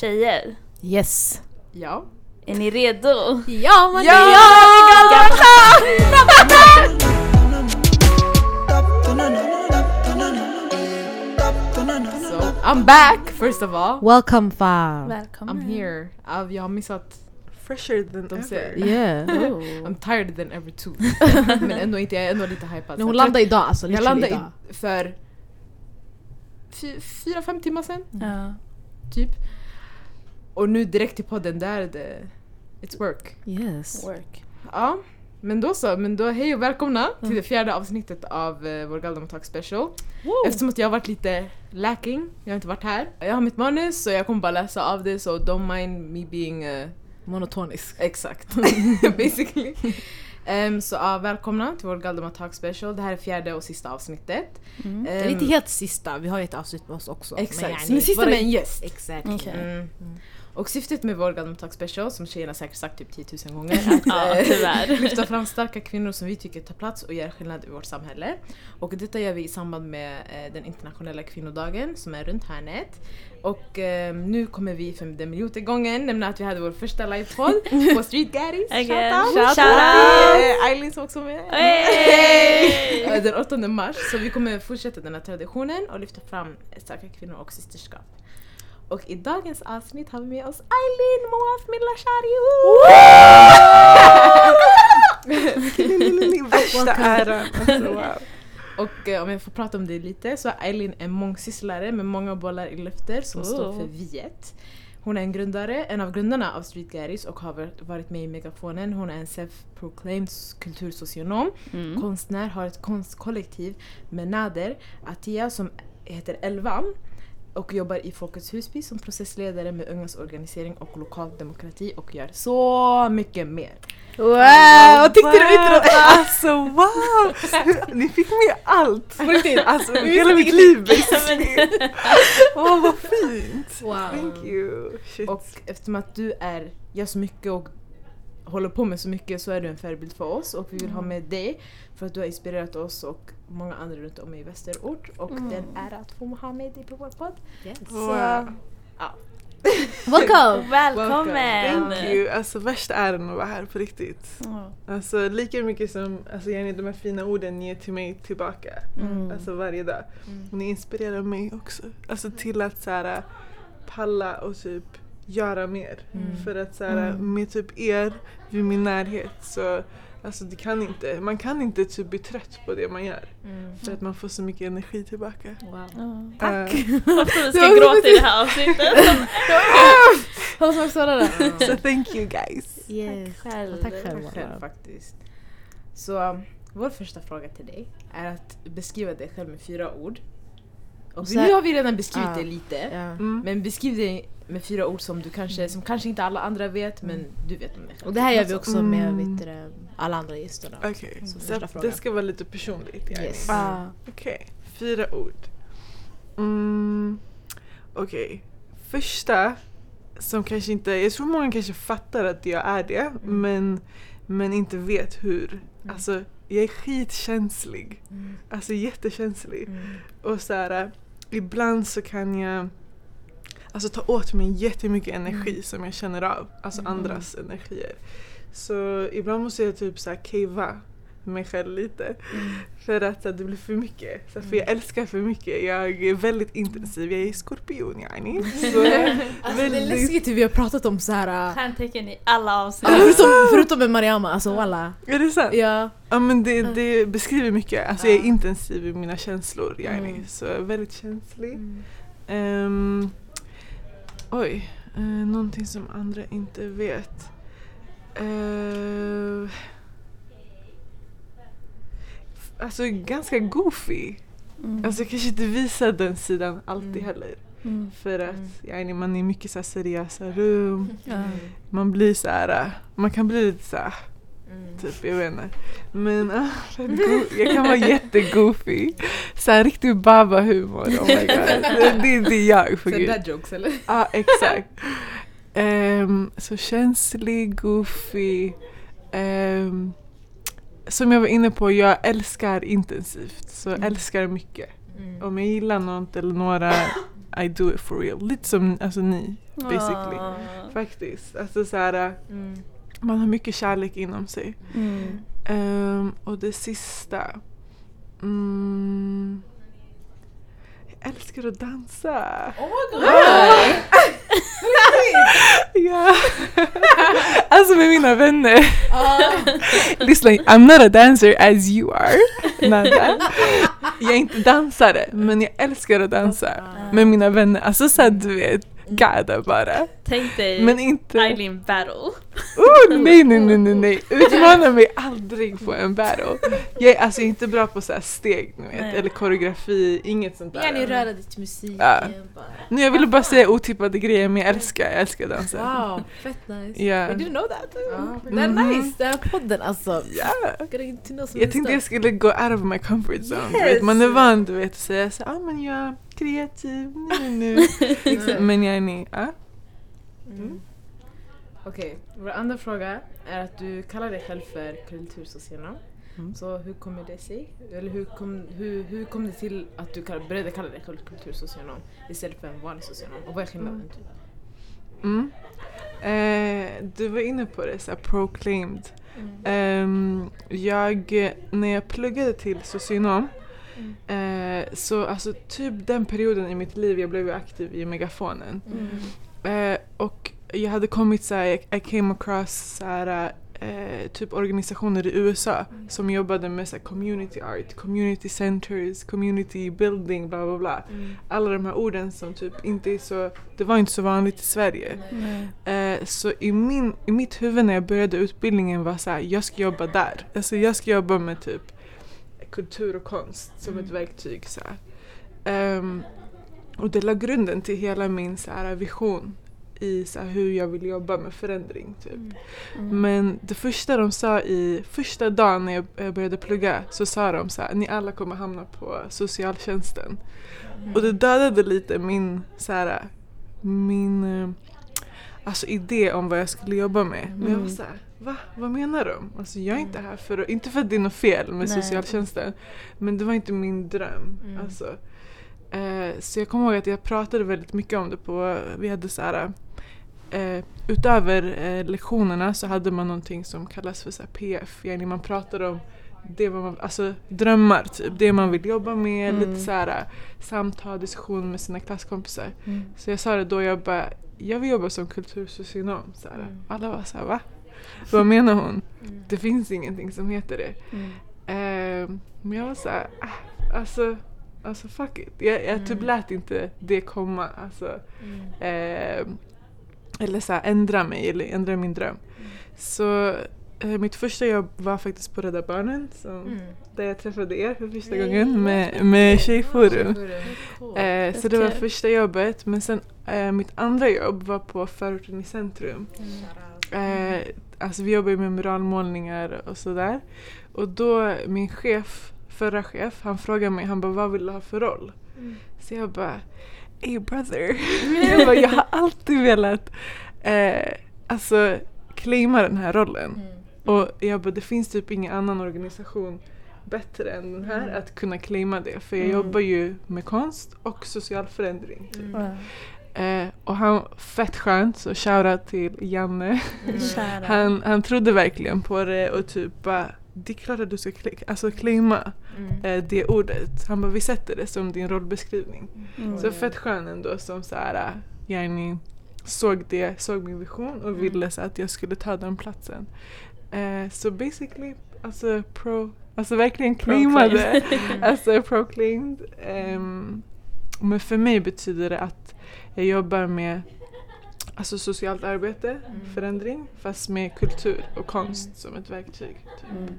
Tjejer, Yes. Ja. är ni redo? Ja man Ja! So, I'm back first of all. Welcome fam. Välkommen. I'm here. Uh, jag har missat, Fresher than de ever. Yeah. I'm tired than ever too. Men ändå inte, jag är ändå lite hypad. Hon landade idag alltså. Jag landade för fy- fyra, fem timmar sedan, Ja. typ. Och nu direkt till podden, där är det... It's work. Yes. Work. Ja, men då så. Men då hej och välkomna till det fjärde avsnittet av uh, vår Talk special. Eftersom att jag har varit lite lacking, jag har inte varit här. Jag har mitt manus så jag kommer bara läsa av det så don't mind me being uh, Monotonisk. exakt basically. Ehm, så ja, välkomna till vår Galdem Talk special. Det här är fjärde och sista avsnittet. Mm. Det är Ehm, inte helt sista, vi har ju ett avsnitt med oss också. Exakt, yani, men sista med en gäst. Exakt. Okej. Mm. Och syftet med vår Galdem Talk special, som tjejerna säkert sagt typ 10 000 gånger, är att Ja, eh, lyfta fram starka kvinnor som vi tycker tar plats och gör skillnad i vårt samhälle. Och detta gör vi i samband med eh, den internationella kvinnodagen som är runt hörnet. Och eh, nu kommer vi för den miljonte gången nämna att vi hade vår första livepodd på Street Gaddies. Shoutout! Eh, Eileen som också med. Hey! Den 8 mars. Så vi kommer fortsätta den här traditionen och lyfta fram starka kvinnor och systerskap. Och i dagens avsnitt har vi med oss Eileen Moaf Millashari. Värsta äran. Och eh, om jag får prata om det lite så är Eileen en mångsysslare med många bollar i luften som står Oh. för Viet. Hon är en grundare, en av grundarna av Street Gaddies och har varit- varit med i Megafonen. Hon är en self-proclaimed kultursocionom, Mm. konstnär, har ett konstkollektiv med Nader Atia som heter Elvan och jobbar i Folkets Husby som processledare med ungas organisering och lokal demokrati och gör så mycket mer. Wow! Vad tyckte du Wow, introt? Alltså wow! Ni fick med allt! Alltså hela mitt liv basically. Åh vad fint! Wow. Thank you! Shit. Och eftersom att du är, gör så mycket och håller på med så mycket så är du en förebild för oss och vi vill ha med dig för att du har inspirerat oss och många andra runt om i västerort och det är en ära att få ha med dig på vår podd. Yes. Wow. Welcome! Välkommen! Thank you! Alltså värsta äran att vara här på riktigt. Ja. Alltså lika mycket som alltså, Jenny, de här fina orden ger till mig tillbaka. Mm. Alltså varje dag. Och ni inspirerar mig också. Alltså till att så här, palla och typ göra mer. För att så här, med typ er vid min närhet så alltså det kan inte, man kan inte typ bli trött på det man gör. För att man får så mycket energi tillbaka. Wow. Ja. Tack! Varför vi ska gråta i det här avsnittet. Också det. so thank you guys! Yes. själv. Tack själv. Tack själv faktiskt. Så um, vår första fråga till dig är att beskriva dig själv med fyra ord. Och Så- nu har vi redan beskrivit Ah. det lite. Ja. Mm. Men beskriv dig med fyra ord som du kanske, som kanske inte alla andra vet men du vet om det. Och det här gör vi också med Mm. vet du, alla andra gästerna. Okej, Så så det ska vara lite personligt. yani. Yes. Ja. Okej, fyra ord. Mm, Okej, första som kanske inte, jag tror många kanske fattar att jag är det men, men inte vet hur. Alltså jag är skitkänslig. Alltså jättekänslig. Och så här, ibland så kan jag alltså, ta åt mig jättemycket energi som jag känner av. Alltså andras energier. Så ibland måste jag typ så här cavea mig själv lite. För att så, det blir för mycket. Så, för jag älskar för mycket. Jag är väldigt intensiv. Jag är skorpion yani. Så, Alltså, det är väldigt- läskigt hur vi har pratat om så här. äh, Stjärntecken i alla avsnitt. Förutom, förutom med Mariama, alltså walla. Är det sant? Ja. Ja men det, det beskriver mycket. Alltså jag är intensiv i mina känslor yani. Mm. Så jag är väldigt känslig. Ehm, oj, uh, någonting som andra inte vet. Uh, alltså ganska goofy. Mm. Alltså jag kanske inte visar den sidan alltid Mm. heller. Mm. För att yani, man är mycket så seriösa rum. Ja. Man blir så här, uh, man kan bli lite så här, Mm. typ, jag vet inte. Men go- jag kan vara jättegoofy. Såhär riktig baba-humor. Oh my god. Det, det, det är jag för Så gud. dad jokes eller? Ja exakt. Ehm, så känslig, goofy. ehm, som jag var inne på, jag älskar intensivt. Så Mm. älskar mycket. Mm. Om jag gillar något eller några, I do it for real. Lite som alltså, ni basically. Ah. Faktiskt. Alltså så här, Mm. man har mycket kärlek inom sig. Mm. Ehm, och det sista. Mm, jag älskar att dansa. Oh my god! Ja. alltså med mina vänner. Lyssna, I'm not a dancer as you are. Nada. Jag är inte dansare, men jag älskar att dansa med mina vänner. Alltså såhär du vet, gada bara. Tänk dig Men inte... Eileen battle. Oh, nej, nej, nej, nej, nej. Utmana mig aldrig på en battle. Jag är alltså inte bra på så här steg, ni vet, Nej. eller koreografi, inget sånt Gärna där. röra dig till musiken Ja. bara. Nu jag ville bara säga otippade grejer men jag älskar, jag älskar dansa. Wow, fett nice. Ja. I didn't know that too. Ja. Det är Mhm. nice, den här podden alltså. Some Jag tänkte jag skulle gå out of my comfort zone. Yes. vet, man är van du vet att säga så ah, men jag är kreativ nu nu. Men jag är ni, ah? Mm. Okej, vår andra fråga är att du kallar dig själv för kultursocionom. Mm. Så hur kommer det sig? Eller hur kom, hur, hur kom det till att du kall, började kalla dig själv kultursocionom istället för en vanlig socionom? Och vad är skillnaden? Typ? Mm. Eh, du var inne på det, så här, proclaimed. Ehm, jag, när jag pluggade till socionom eh, så alltså typ den perioden i mitt liv jag blev aktiv i megafonen. Eh, och jag hade kommit så här, I came across så här, eh, typ organisationer i USA som jobbade med så här, community art, community centers, community building, bla bla bla. Alla de här orden som typ inte är så, det var inte så vanligt i Sverige. Eh, så i, min, i mitt huvud när jag började utbildningen var så här, jag ska jobba där. Alltså jag ska jobba med typ kultur och konst som ett verktyg. Så. Ehm, och det la grunden till hela min så här, vision i så här, hur jag vill jobba med förändring. Typ. Men det första de sa i första dagen när jag började plugga så sa de så här, ni alla kommer hamna på socialtjänsten. Och det dödade lite min, så här, min alltså, idé om vad jag skulle jobba med. Men jag var så här, va? Vad menar de? Alltså, jag är inte här för att, inte för att det är något fel med Nej. socialtjänsten, men det var inte min dröm. Mm. Alltså. Eh, så jag kommer ihåg att jag pratade väldigt mycket om det på, vi hade så här Eh, utöver eh, lektionerna så hade man någonting som kallas för så här, PF, yani man pratar om det man, alltså drömmar typ, det man vill jobba med, Mm. lite så här, samtal, diskussion med sina klasskompisar. Mm. Så jag sa det då, jag bara, jag vill jobba som kultursocionom. Så här. Mm. Alla var så här, va? Vad menar hon? Mm. Det finns ingenting som heter det. Mm. Eh, men jag var så här, ah, alltså, alltså fuck it. Jag, jag typ Mm. lät inte det komma. Alltså, eh, eller så här, ändra mig eller ändra min dröm. Så eh, mitt första jobb var faktiskt på Rädda Barnen som, Mm. där jag träffade er för första Nej, gången med, med Tjejforum. Eh, så det var första jobbet men sen eh, mitt andra jobb var på Förorten i centrum. Eh, alltså vi jobbar med muralmålningar och sådär. Och då min chef, förra chef, han frågade mig, han bara vad vill du ha för roll? Mm. Så jag bara, hey brother. jag, bara, jag har alltid velat eh, alltså claima den här rollen. Mm. Och jag bara, det finns typ ingen annan organisation bättre än den här Mm. att kunna claima det. För jag Mm. jobbar ju med konst och social förändring. Typ. Mm. Eh, och han fett skönt, så shoutout till Janne. Mm. Han, han trodde verkligen på det och typ bara, det är klart att du ska cl- alltså claima Mm. eh, det ordet. Han bara, vi sätter det som din rollbeskrivning. Mm. Så fett skön ändå som så här, yani, såg det, såg min vision och Mm. ville så att jag skulle ta den platsen. Eh, så basically, alltså pro, alltså verkligen claimade, alltså proclaimed. Ehm, men för mig betyder det att jag jobbar med alltså socialt arbete, Mm. förändring, fast med kultur och konst som ett verktyg. Typ. Mm.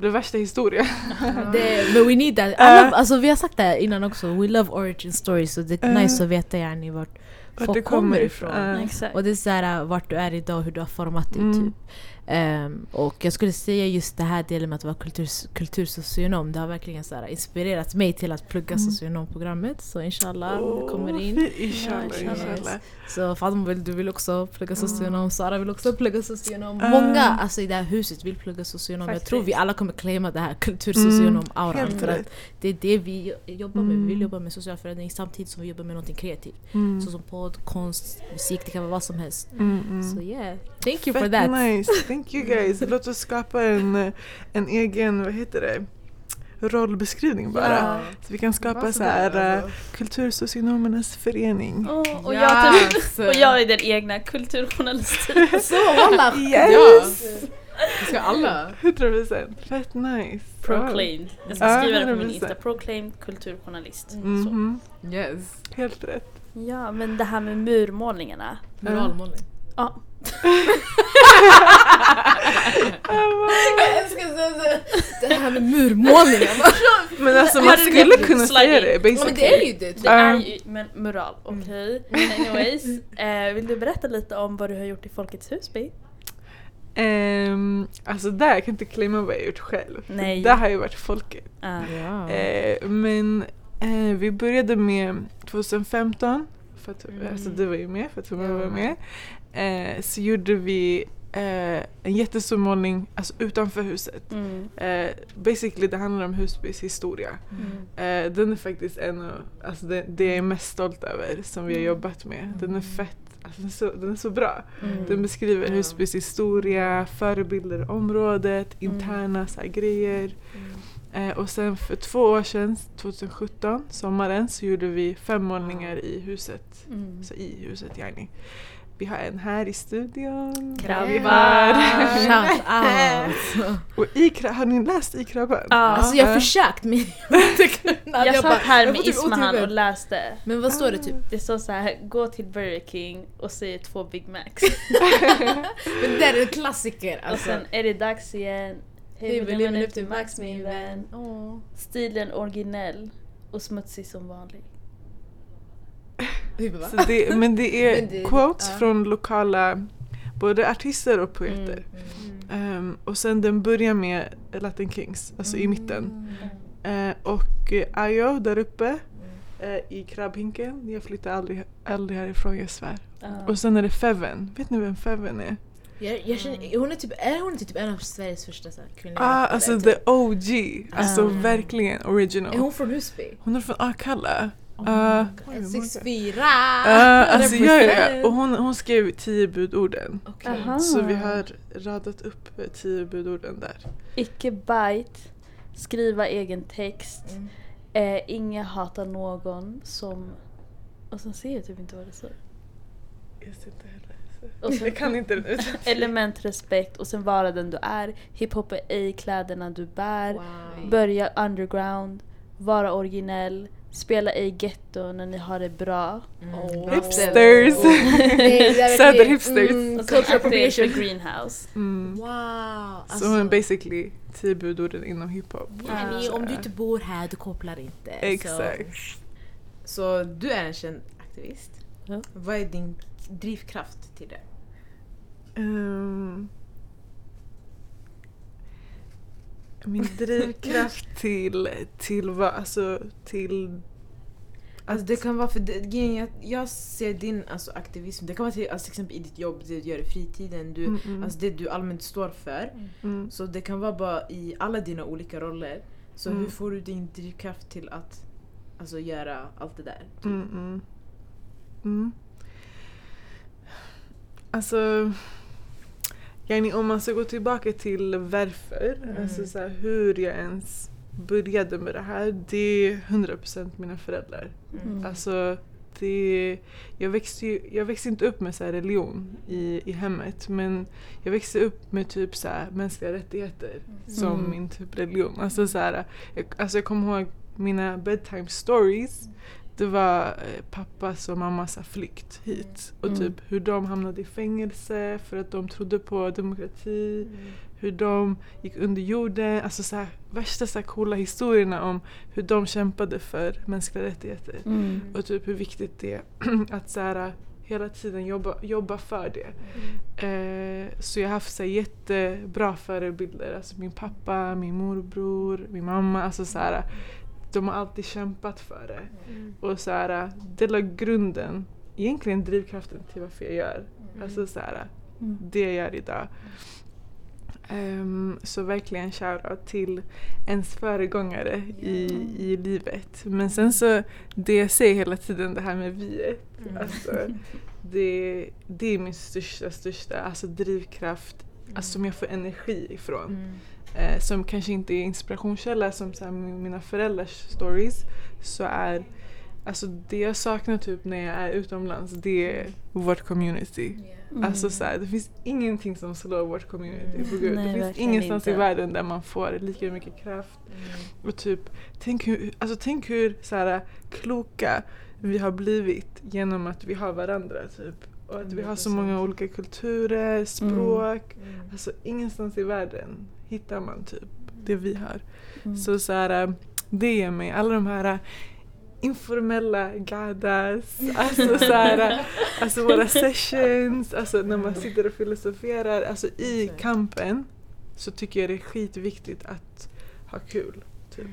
Det är värsta historia. Det, men we need that. Alla, alltså, vi har sagt det här innan också, we love origin stories så det är Eh. nice att veta yani, vart Vart folk det kommer ifrån. Ja. Exakt. Och det är så här, vart du är idag och hur du har format dig. Mm. Typ. Ehm, och jag skulle säga just det här delen med att vara kultur, kultursocionom, det har verkligen så här, inspirerat mig till att plugga Mm. socionomprogrammet. Så inshallah, om det kommer in. Inshallah, inshallah. inshallah. Så Fatma vill, du vill också plugga socionom, Sara vill också plugga socionom. Mm. Många alltså, i det här huset vill plugga socionom. Jag tror vi Faktiskt. alla kommer claima det här kultursocionom-auran. Helt för att det är det vi jobbar med. Vi vill Mm. jobba med social förändring samtidigt som vi jobbar med något kreativt. Mm. Såsom podd, konst, musik, det kan vara vad som helst. Mm, mm. Så yeah, thank you for Fett that. nice, thank you guys. Låt oss skapa en, en egen, vad heter det, rollbeskrivning bara. Ja. Så vi kan skapa Bara så här uh, alltså. Kultursocionomernas förening. Åh, och, jag typ, Yes. och jag är den egna kulturjournalistiken. Så walla! Yes! Vi ska alla. 100% fett nice. Proclaimed. Jag ska Ja, skriva det på min 100%. Insta. Proclaimed kulturjournalist. Så. Mhm, Yes. Helt rätt. Ja, men det här med murmålningarna. Muralmålning. Ja, Jag älskar så- det här med murmålningen. Men alltså man skulle kunna säga det Ja, men basically. det är ju det. det är Ja. ju men mural. Okej. Anyways. Eh, vill du berätta lite om vad du har gjort i Folkets hus, Bi? Ehm, alltså där, jag kan inte claima vad jag gjort själv. Nej. Där har ju varit folket. Ah. Ja. Eh, men eh, vi började med 2015, för att, Mm. alltså du var ju med för att Ja. var med. Eh, så gjorde vi eh, en jättestor målning alltså utanför huset. Mm. Eh, basically det handlar om Husbys historia. Mm. Eh, den är faktiskt en av, alltså det, det jag är mest stolt över som vi har Mm. jobbat med. Den är fett, alltså den är så, den är så bra. Mm. Den beskriver Ja. Husbys historia, förebilder i området, Mm. interna så grejer. Eh, och sen för två år sedan, 2017, sommaren, så gjorde vi fem målningar i huset. Mm. Så i huset yani. Vi har en här i studion. Krabba. Vi har- Shout out! och i, har ni läst i krabban? Ja. Alltså jag har försökt men jag har inte kunnat. Jag satt här med typ Ismahan och läste. Men vad står det typ? Det står så här, gå till Burger King och säg två Big Macs. Men det är en klassiker och alltså. sen är det dags igen. Hej, Hej, vi vill du upp till Max min vän. Stilen originell och smutsig som vanlig. Det, men det är Men det- quotes ja. från lokala både artister och poeter. Mm. Ehm, och sen den börjar med Latin Kings, alltså i mitten. Mm. Eh, och eh, Ayo där uppe eh, i krabbhinken. Jag flyttar aldrig, aldrig härifrån, jag svär. Och sen är det Feven. Vet ni vem Feven är? Jag, jag känner, hon är typ, är hon typ en av Sveriges första så här, kvinnliga Ah, alltså typ? the OG. Alltså Ah. verkligen original. Är hon från Husby? Hon är från Akalla. Oh Ah, my oj, God. jag 6-4! Ah, alltså ja, ja, ja. Represent. Och hon, hon skrev tio budorden. Aha. Så vi har radat upp eh, tio budorden där. Icke bite, skriva egen text, Mm. eh, inga hatar någon som... Och sen ser jag typ inte vad det står. Jag ser inte heller. Och sen- Jag kan inte. Element, respekt och sen vara den du är. Hiphop är ej kläderna du bär. Wow. Börja underground. Vara originell. Spela ej getto när ni har det bra. Oh. Hipsters. Oh. Verkligen- Söderhipsters. Mm, cultural appropriation. greenhouse. Mm. Wow! Alltså, Så är basically tio budorden inom hiphop. yani, om du inte bor här, du kopplar inte. Exakt. Så du är en känd aktivist. Ja. Vad är din drivkraft till det? Ehm, min drivkraft till, till vad, alltså till... Alltså det kan vara för det, att jag ser din alltså, aktivism, det kan vara till, alltså, till exempel i ditt jobb, det du gör i fritiden, du, Mm, mm, alltså det du allmänt står för. mm. Så det kan vara bara i alla dina olika roller. Så Mm. hur får du din drivkraft till att alltså, göra allt det där? typ? Mm, mm. Mm. Alltså, yani, om man ska gå tillbaka till varför, Mm. alltså så här, hur jag ens började med det här, det är 100% mina föräldrar. Mm. Alltså, det, jag, växte ju, jag växte inte upp med så här religion i, i hemmet men jag växte upp med typ så här mänskliga rättigheter som Mm. min typ religion. Alltså, så här, jag, alltså jag kommer ihåg mina bedtime stories. Det var eh, pappas och mammas här flykt hit och Mm. typ hur de hamnade i fängelse för att de trodde på demokrati. Hur de gick under jorden. Alltså så här, värsta så här coola historierna om hur de kämpade för mänskliga rättigheter. Mm. Och typ hur viktigt det är att så här, hela tiden jobba, jobba för det. Eh, så jag har haft så här, jättebra förebilder. Alltså min pappa, min morbror, min mamma. Alltså så här, de har alltid kämpat för det. Och så här, det la grunden, egentligen drivkraften till varför jag gör. Alltså så här, Mm. det jag gör idag. Ehm, så verkligen shoutout till ens föregångare i, i livet. Men sen så, det jag säger hela tiden det här med viet. Alltså, det, det är min största, största alltså drivkraft alltså, som jag får energi ifrån. Mm. Eh, som kanske inte är inspirationskälla som så här, mi- mina föräldrars stories. Så är alltså det jag saknar typ när jag är utomlands det är vårt community. Mm. Alltså så här, det finns ingenting som slår vårt community på gud. Nej, det finns ingenstans i inte. världen där man får lika mycket kraft. Och typ, tänk hur, alltså tänk hur så här, kloka vi har blivit genom att vi har varandra. Typ. Och att vi har så 100%. många olika kulturer, språk. Mm. Alltså ingenstans i världen hittar man typ det vi har. Mm. Så, så här, det ger mig alla de här informella gadas, alltså, så här, alltså våra sessions, alltså när man sitter och filosoferar. Alltså i kampen så tycker jag det är skitviktigt att ha kul. Typ.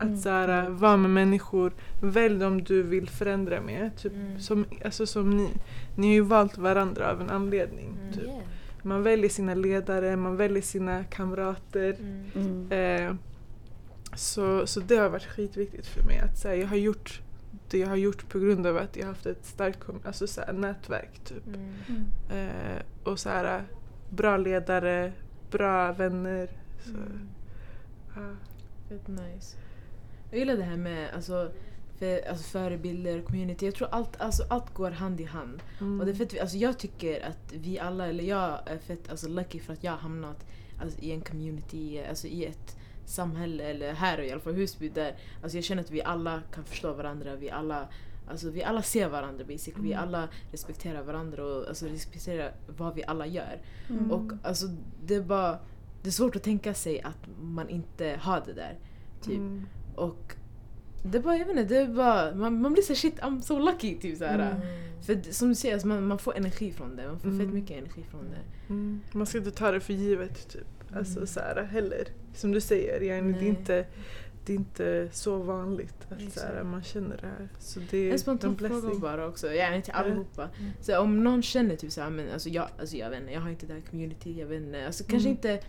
Att Mm. så här, vara med människor, välj dem du vill förändra med. Typ, Mm. som, alltså som ni. Ni har ju valt varandra av en anledning. Mm. Typ. Yeah. Man väljer sina ledare, man väljer sina kamrater. Mm. Eh, så, så det har varit skitviktigt för mig. Att så här, jag har gjort det jag har gjort på grund av att jag har haft ett starkt alltså, så här, nätverk. Typ. Mm. Eh, och så här, bra ledare, bra vänner. Så, Mm. ja. Fett nice. Jag gillar det här med alltså, för, alltså förebilder, community. Jag tror allt, alltså, allt går hand i hand. Mm. Och det är fett, alltså, jag tycker att vi alla, eller jag är fett alltså, lucky för att jag har hamnat alltså, i en community, alltså i ett samhälle, eller här i alla fall Husby, där alltså, jag känner att vi alla kan förstå varandra. Vi alla, alltså, vi alla ser varandra basically. Vi Mm. alla respekterar varandra och alltså, respekterar vad vi alla gör. Mm. Och alltså, det är bara det är svårt att tänka sig att man inte har det där. Typ. Och det är bara, jag vet inte, det bara, man, man blir så shit I'm so lucky typ såhär. Mm. För som du säger, alltså, man, man får energi från det. Man får Mm. fett mycket energi från det. Mm. Man ska inte ta det för givet typ. Alltså Mm. så här, heller. Som du säger, yani, det, är inte, det är inte så vanligt att så Exakt. här, man känner det här. Så det är En spontan fråga bara också, gärna till allihopa. Mm. Så om någon känner typ såhär, men alltså jag, alltså jag vet inte, jag har inte det här community, jag vet inte. Alltså kanske Mm. inte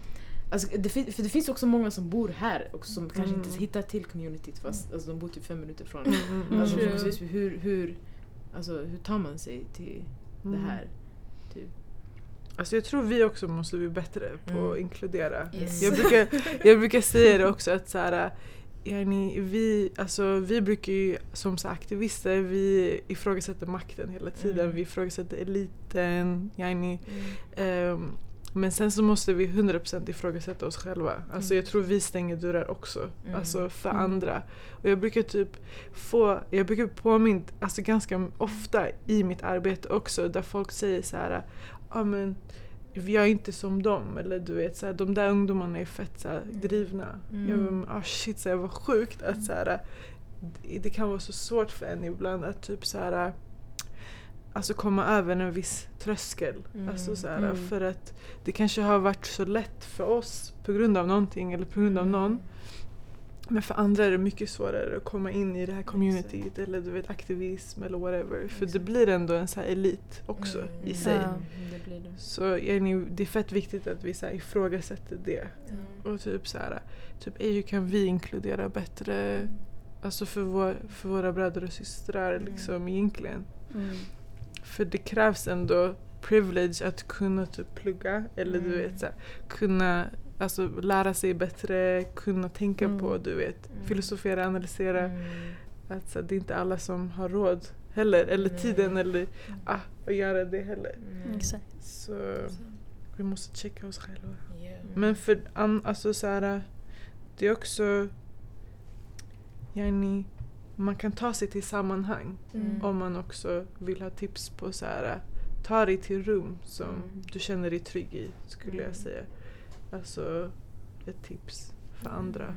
Alltså, det, för det finns också många som bor här och som kanske Mm. inte hittar till communityt fast alltså, de bor typ fem minuter från. Mm, mm, mm. Alltså, förhoppningsvis, hur, hur, alltså, hur tar man sig till det Mm. här? Typ. Alltså jag tror vi också måste bli bättre på Mm. att inkludera. Yes. Jag, brukar, jag brukar säga det också att så här, yani, vi, alltså, vi brukar ju som så aktivister, vi ifrågasätter makten hela tiden. Mm. Vi ifrågasätter eliten. Yani, Mm. ehm, men sen så måste vi 100% ifrågasätta oss själva. Alltså jag tror vi stänger dörrar också. Mm. Alltså för Mm. andra. Och jag brukar typ få, jag brukar påminna alltså ganska ofta i mitt arbete också där folk säger så här, ja men jag är inte som dem eller du vet så här, de där ungdomarna är fett så här, drivna. Mm. Jag bara, ah shit så här, vad sjukt att så här, det kan vara så svårt för en ibland att typ så här Alltså komma över en viss tröskel. Mm. Alltså så här, Mm. För att det kanske har varit så lätt för oss på grund av någonting eller på grund av någon. Men för andra är det mycket svårare att komma in i det här communityt eller du vet aktivism eller whatever. För det Exakt. blir ändå en så här elit också Mm. i sig. Ja. Det blir det. Så det är fett viktigt att vi så här ifrågasätter det. Mm. Och typ så här, typ "Ey, hur kan vi inkludera bättre Alltså för, vår, för våra bröder och systrar Mm. liksom egentligen. Mm. För det krävs ändå privilege att kunna typ plugga eller du Mm. vet så här, kunna alltså, lära sig bättre, kunna tänka Mm. på du vet Mm. filosofera, analysera. Mm. Att så, här, det är inte alla som har råd heller eller tiden eller ah, att göra det heller. Mm. Så vi måste checka oss själva. Yeah. Men för an, alltså så här, det är också yani, man kan ta sig till sammanhang Mm. om man också vill ha tips på så här, ta dig till rum som Mm. du känner dig trygg i skulle Mm. jag säga. Alltså ett tips för andra. Mm.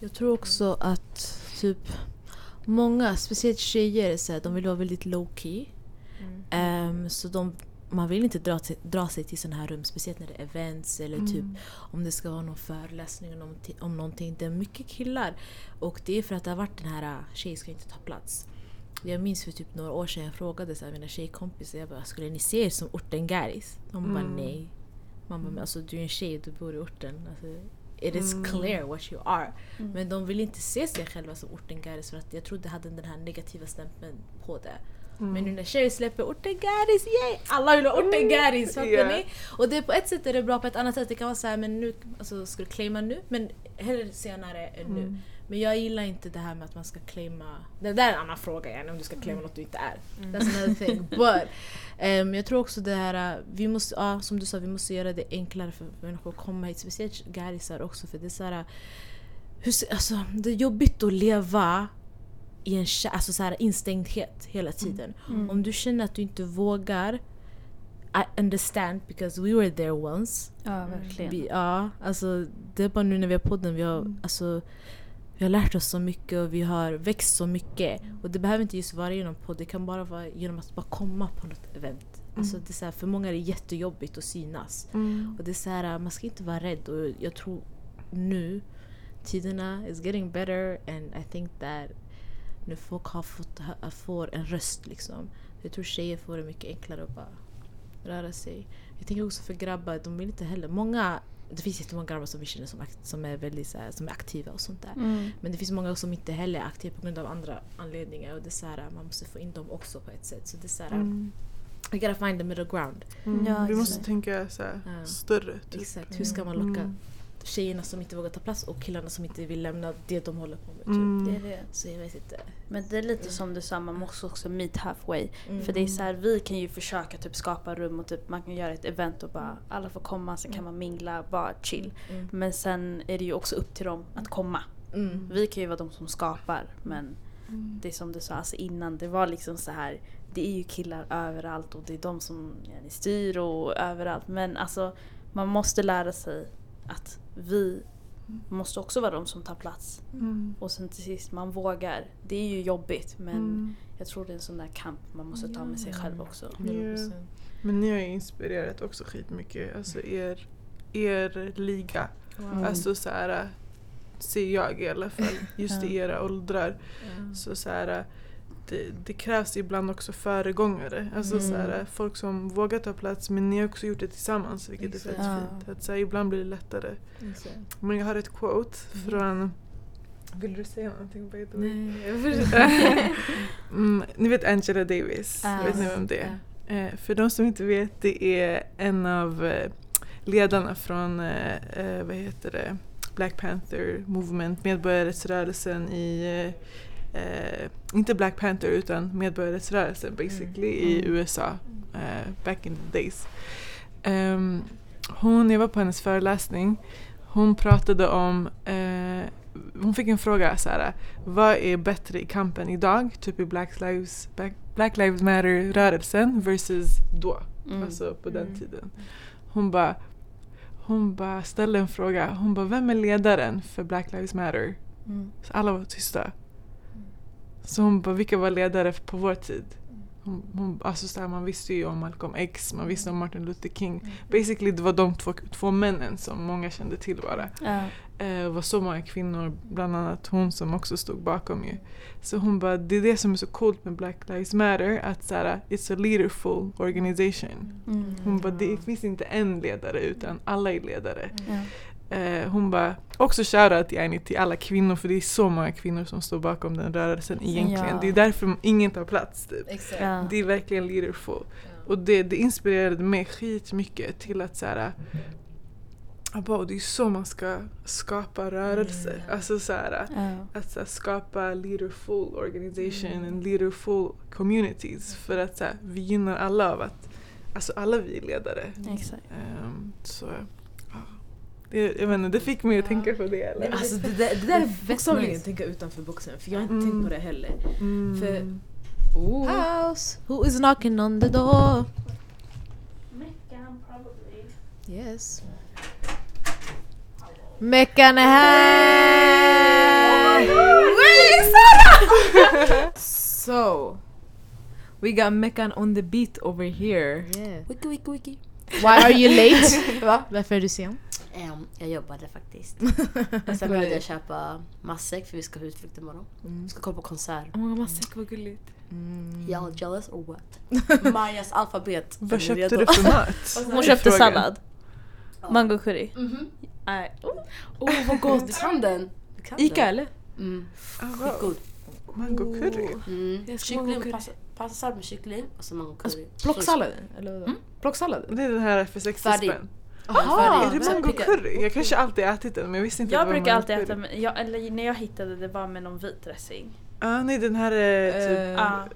Jag tror också att typ många, speciellt tjejer, så här, de vill vara väldigt low key. Ehm, så de, man vill inte dra, till, dra sig till sådana här rum, speciellt när det är events eller typ Mm. om det ska vara någon föreläsning om om någonting. Det är mycket killar. Och det är för att det har varit den här äh, tjej ska inte ta plats. Jag minns för typ några år sedan jag frågade så här, mina tjejkompisar, jag bara, skulle ni se er som orten Garis? De bara Mm. nej. Man bara, men alltså du är en tjej, du bor i orten. Alltså, it is Mm. clear what you are. Mm. Men de vill inte se sig själva som orten Garis för att jag tror det hade den här negativa stämpeln på det. Mm. Men nu när tjejer släpper orten Garis, yay! Alla vill ha orten Garis, fattar Ja. ni? Och det på ett sätt är det bra, på ett annat sätt det kan vara så här, men nu, alltså ska du claima nu? Men hellre senare än nu. Mm. Men jag gillar inte det här med att man ska claima, det där är en annan fråga igen, om du ska claima något du inte är. That's another thing. But ehm, jag tror också det här, uh, vi måste, ja, som du sa, vi måste göra det enklare för människor att komma hit. Speciellt garisar också för det är så här, hur, alltså, det är jobbigt att leva i en alltså så här, instängdhet hela tiden. Mm. Om du känner att du inte vågar I understand because we were there once. Ja, verkligen. Vi, ja, alltså, det är bara nu när vi har podden, vi har, Mm. alltså, vi har lärt oss så mycket och vi har växt så mycket. Och det behöver inte just vara genom podd, det kan bara vara genom att bara komma på något event. Alltså, det är så här, för många är det jättejobbigt att synas. Mm. Och det är så här, man ska inte vara rädd och jag tror nu tiderna is getting better and I think that nu folk har fått, får en röst liksom. Jag tror tjejer får det mycket enklare att bara röra sig. Jag tänker också för grabbar, de vill inte heller, många det finns jättemånga grabbar som vi känner som, som är väldigt så här, som är aktiva och sånt där. Mm. Men det finns många som inte heller är aktiva på grund av andra anledningar och det är så här, man måste få in dem också på ett sätt. Så det är så här, Mm. we gotta find the middle ground. Mm. Ja, vi måste exakt. tänka så här, Ja. större. Typ. Exakt, hur ska man locka Mm. Tjejerna som inte vågar ta plats och killarna som inte vill lämna det de håller på med. Typ. Mm. Det är det. Så jag vet inte. Men det är lite som du sa, man måste också meet halfway. Mm. För det är så här, vi kan ju försöka typ skapa rum och typ, man kan göra ett event och bara alla får komma, sen kan man mingla, bara chill. Mm. Men sen är det ju också upp till dem att komma. Mm. Vi kan ju vara de som skapar men Mm. det är som du sa, alltså innan det var liksom så här det är ju killar överallt och det är de som ja, styr och överallt. Men alltså man måste lära sig att vi måste också vara de som tar plats. Mm. Och sen till sist, man vågar. Det är ju jobbigt men Mm. jag tror det är en sån där kamp man måste ta med sig själv också. 100%. Men ni har ju inspirerat också skitmycket. Alltså er, er liga. Mm. Alltså så här ser jag i alla fall. Just i era åldrar. Ja. Så så här, det, det krävs ibland också föregångare. Alltså Mm. så här, folk som vågar ta plats men ni har också gjort det tillsammans vilket är Exakt. fett Ja. fint. Att så här, ibland blir det lättare. Exakt. Men jag har ett quote Mhm. från vill du säga någonting? by the way? Nej, mm, ni vet Angela Davis? Ah. vet ni vem det är? Eh, för de som inte vet, det är en av eh, ledarna från eh, eh, vad heter det? Black Panther Movement, medborgarrättsrörelsen i eh, inte Black Panther utan medborgarrättsrörelsen basically i Mm. USA eh, back in the days. Ehm, hon, jag var på hennes föreläsning, hon pratade om eh, hon fick en fråga så här, vad är bättre i kampen idag, typ i Black Lives, Black, Black Lives Matter-rörelsen versus då, Mm. alltså på den Mm. tiden. Hon bara hon bara ställde en fråga, hon bara vem är ledaren för Black Lives Matter? Mm. Så alla var tysta. Så hon bara, vilka var ledare på vår tid? Hon, hon, alltså så här, man visste ju om Malcolm X, man visste om Martin Luther King. Basically det var de två, två männen som många kände till bara. Ja. Eh, det var så många kvinnor, bland annat hon som också stod bakom ju. Så hon bara, det är det som är så coolt med Black Lives Matter, att så här, it's a leaderful organization. Mm. Hon bara, det finns inte en ledare utan alla är ledare. Ja. Eh, hon bara, också shoutout yani till alla kvinnor för det är så många kvinnor som står bakom den rörelsen egentligen. Ja. Det är därför ingen tar plats typ. Ja. Det är verkligen leaderful. Och det, det inspirerade mig skitmycket till att såhär Abba, det är så man ska skapa rörelse. Mm. Alltså såhär, Ja. att så här, skapa leaderful organization Mm. and leaderful communities. För att så här, vi gynnar alla av att, alltså alla vi är ledare. Exakt. Ehm, så ja. Det, jag vet inte, det fick mig att tänka på det. Eller? Alltså det där, det där är bokstavligen nice. tänka utanför boxen för jag har inte Mm. tänkt på det heller. Mm. För- Oh. House, who is knocking on the door? Yes. Meckan är här! So, We got Meccan on the beat over here. Yeah. Wiki, wiki, wiki. Why are you late? Va? Varför är du sen? Ehm, jag jobbade faktiskt. Och sen behövde jag köpa matsäck för vi ska ha utflykt imorgon. Vi ska kolla på konsert. Oh my god, matsäck vad gulligt. Mm. Y'all jealous or what? Majas alfabet. Vad köpte du för mat? Hon köpte Frågan. sallad. Mango curry. Mhm. Nej. Oh. Oh vad Du gott! kan den. Du kan Ica den. eller? Mm. Ah, wow. Skitgod. Mango curry. Mm. Jag Kyckling, pastasallad med kyckling och så mango Alltså, curry. plocksalladen? Eller vadå? Plocksalladen? Det är den här för 60 Färdig. spänn. Aha, Är det mango curry? Jag kanske alltid ätit den men jag visste inte Jag att det var brukar alltid äta, med, jag, eller när jag hittade det var med någon vit dressing. Ah, nej den här är typ Eh, Ah.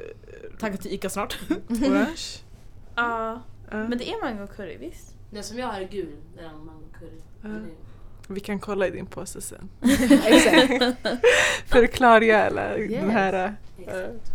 Tagga till Ica snart. orange. Ja, Ah. men det är mango curry visst? Den som jag har är gul. Den är mango curry. Vi kan kolla i din påse sen. Exakt. För att klargöra Yes. den här... eh, Exakt.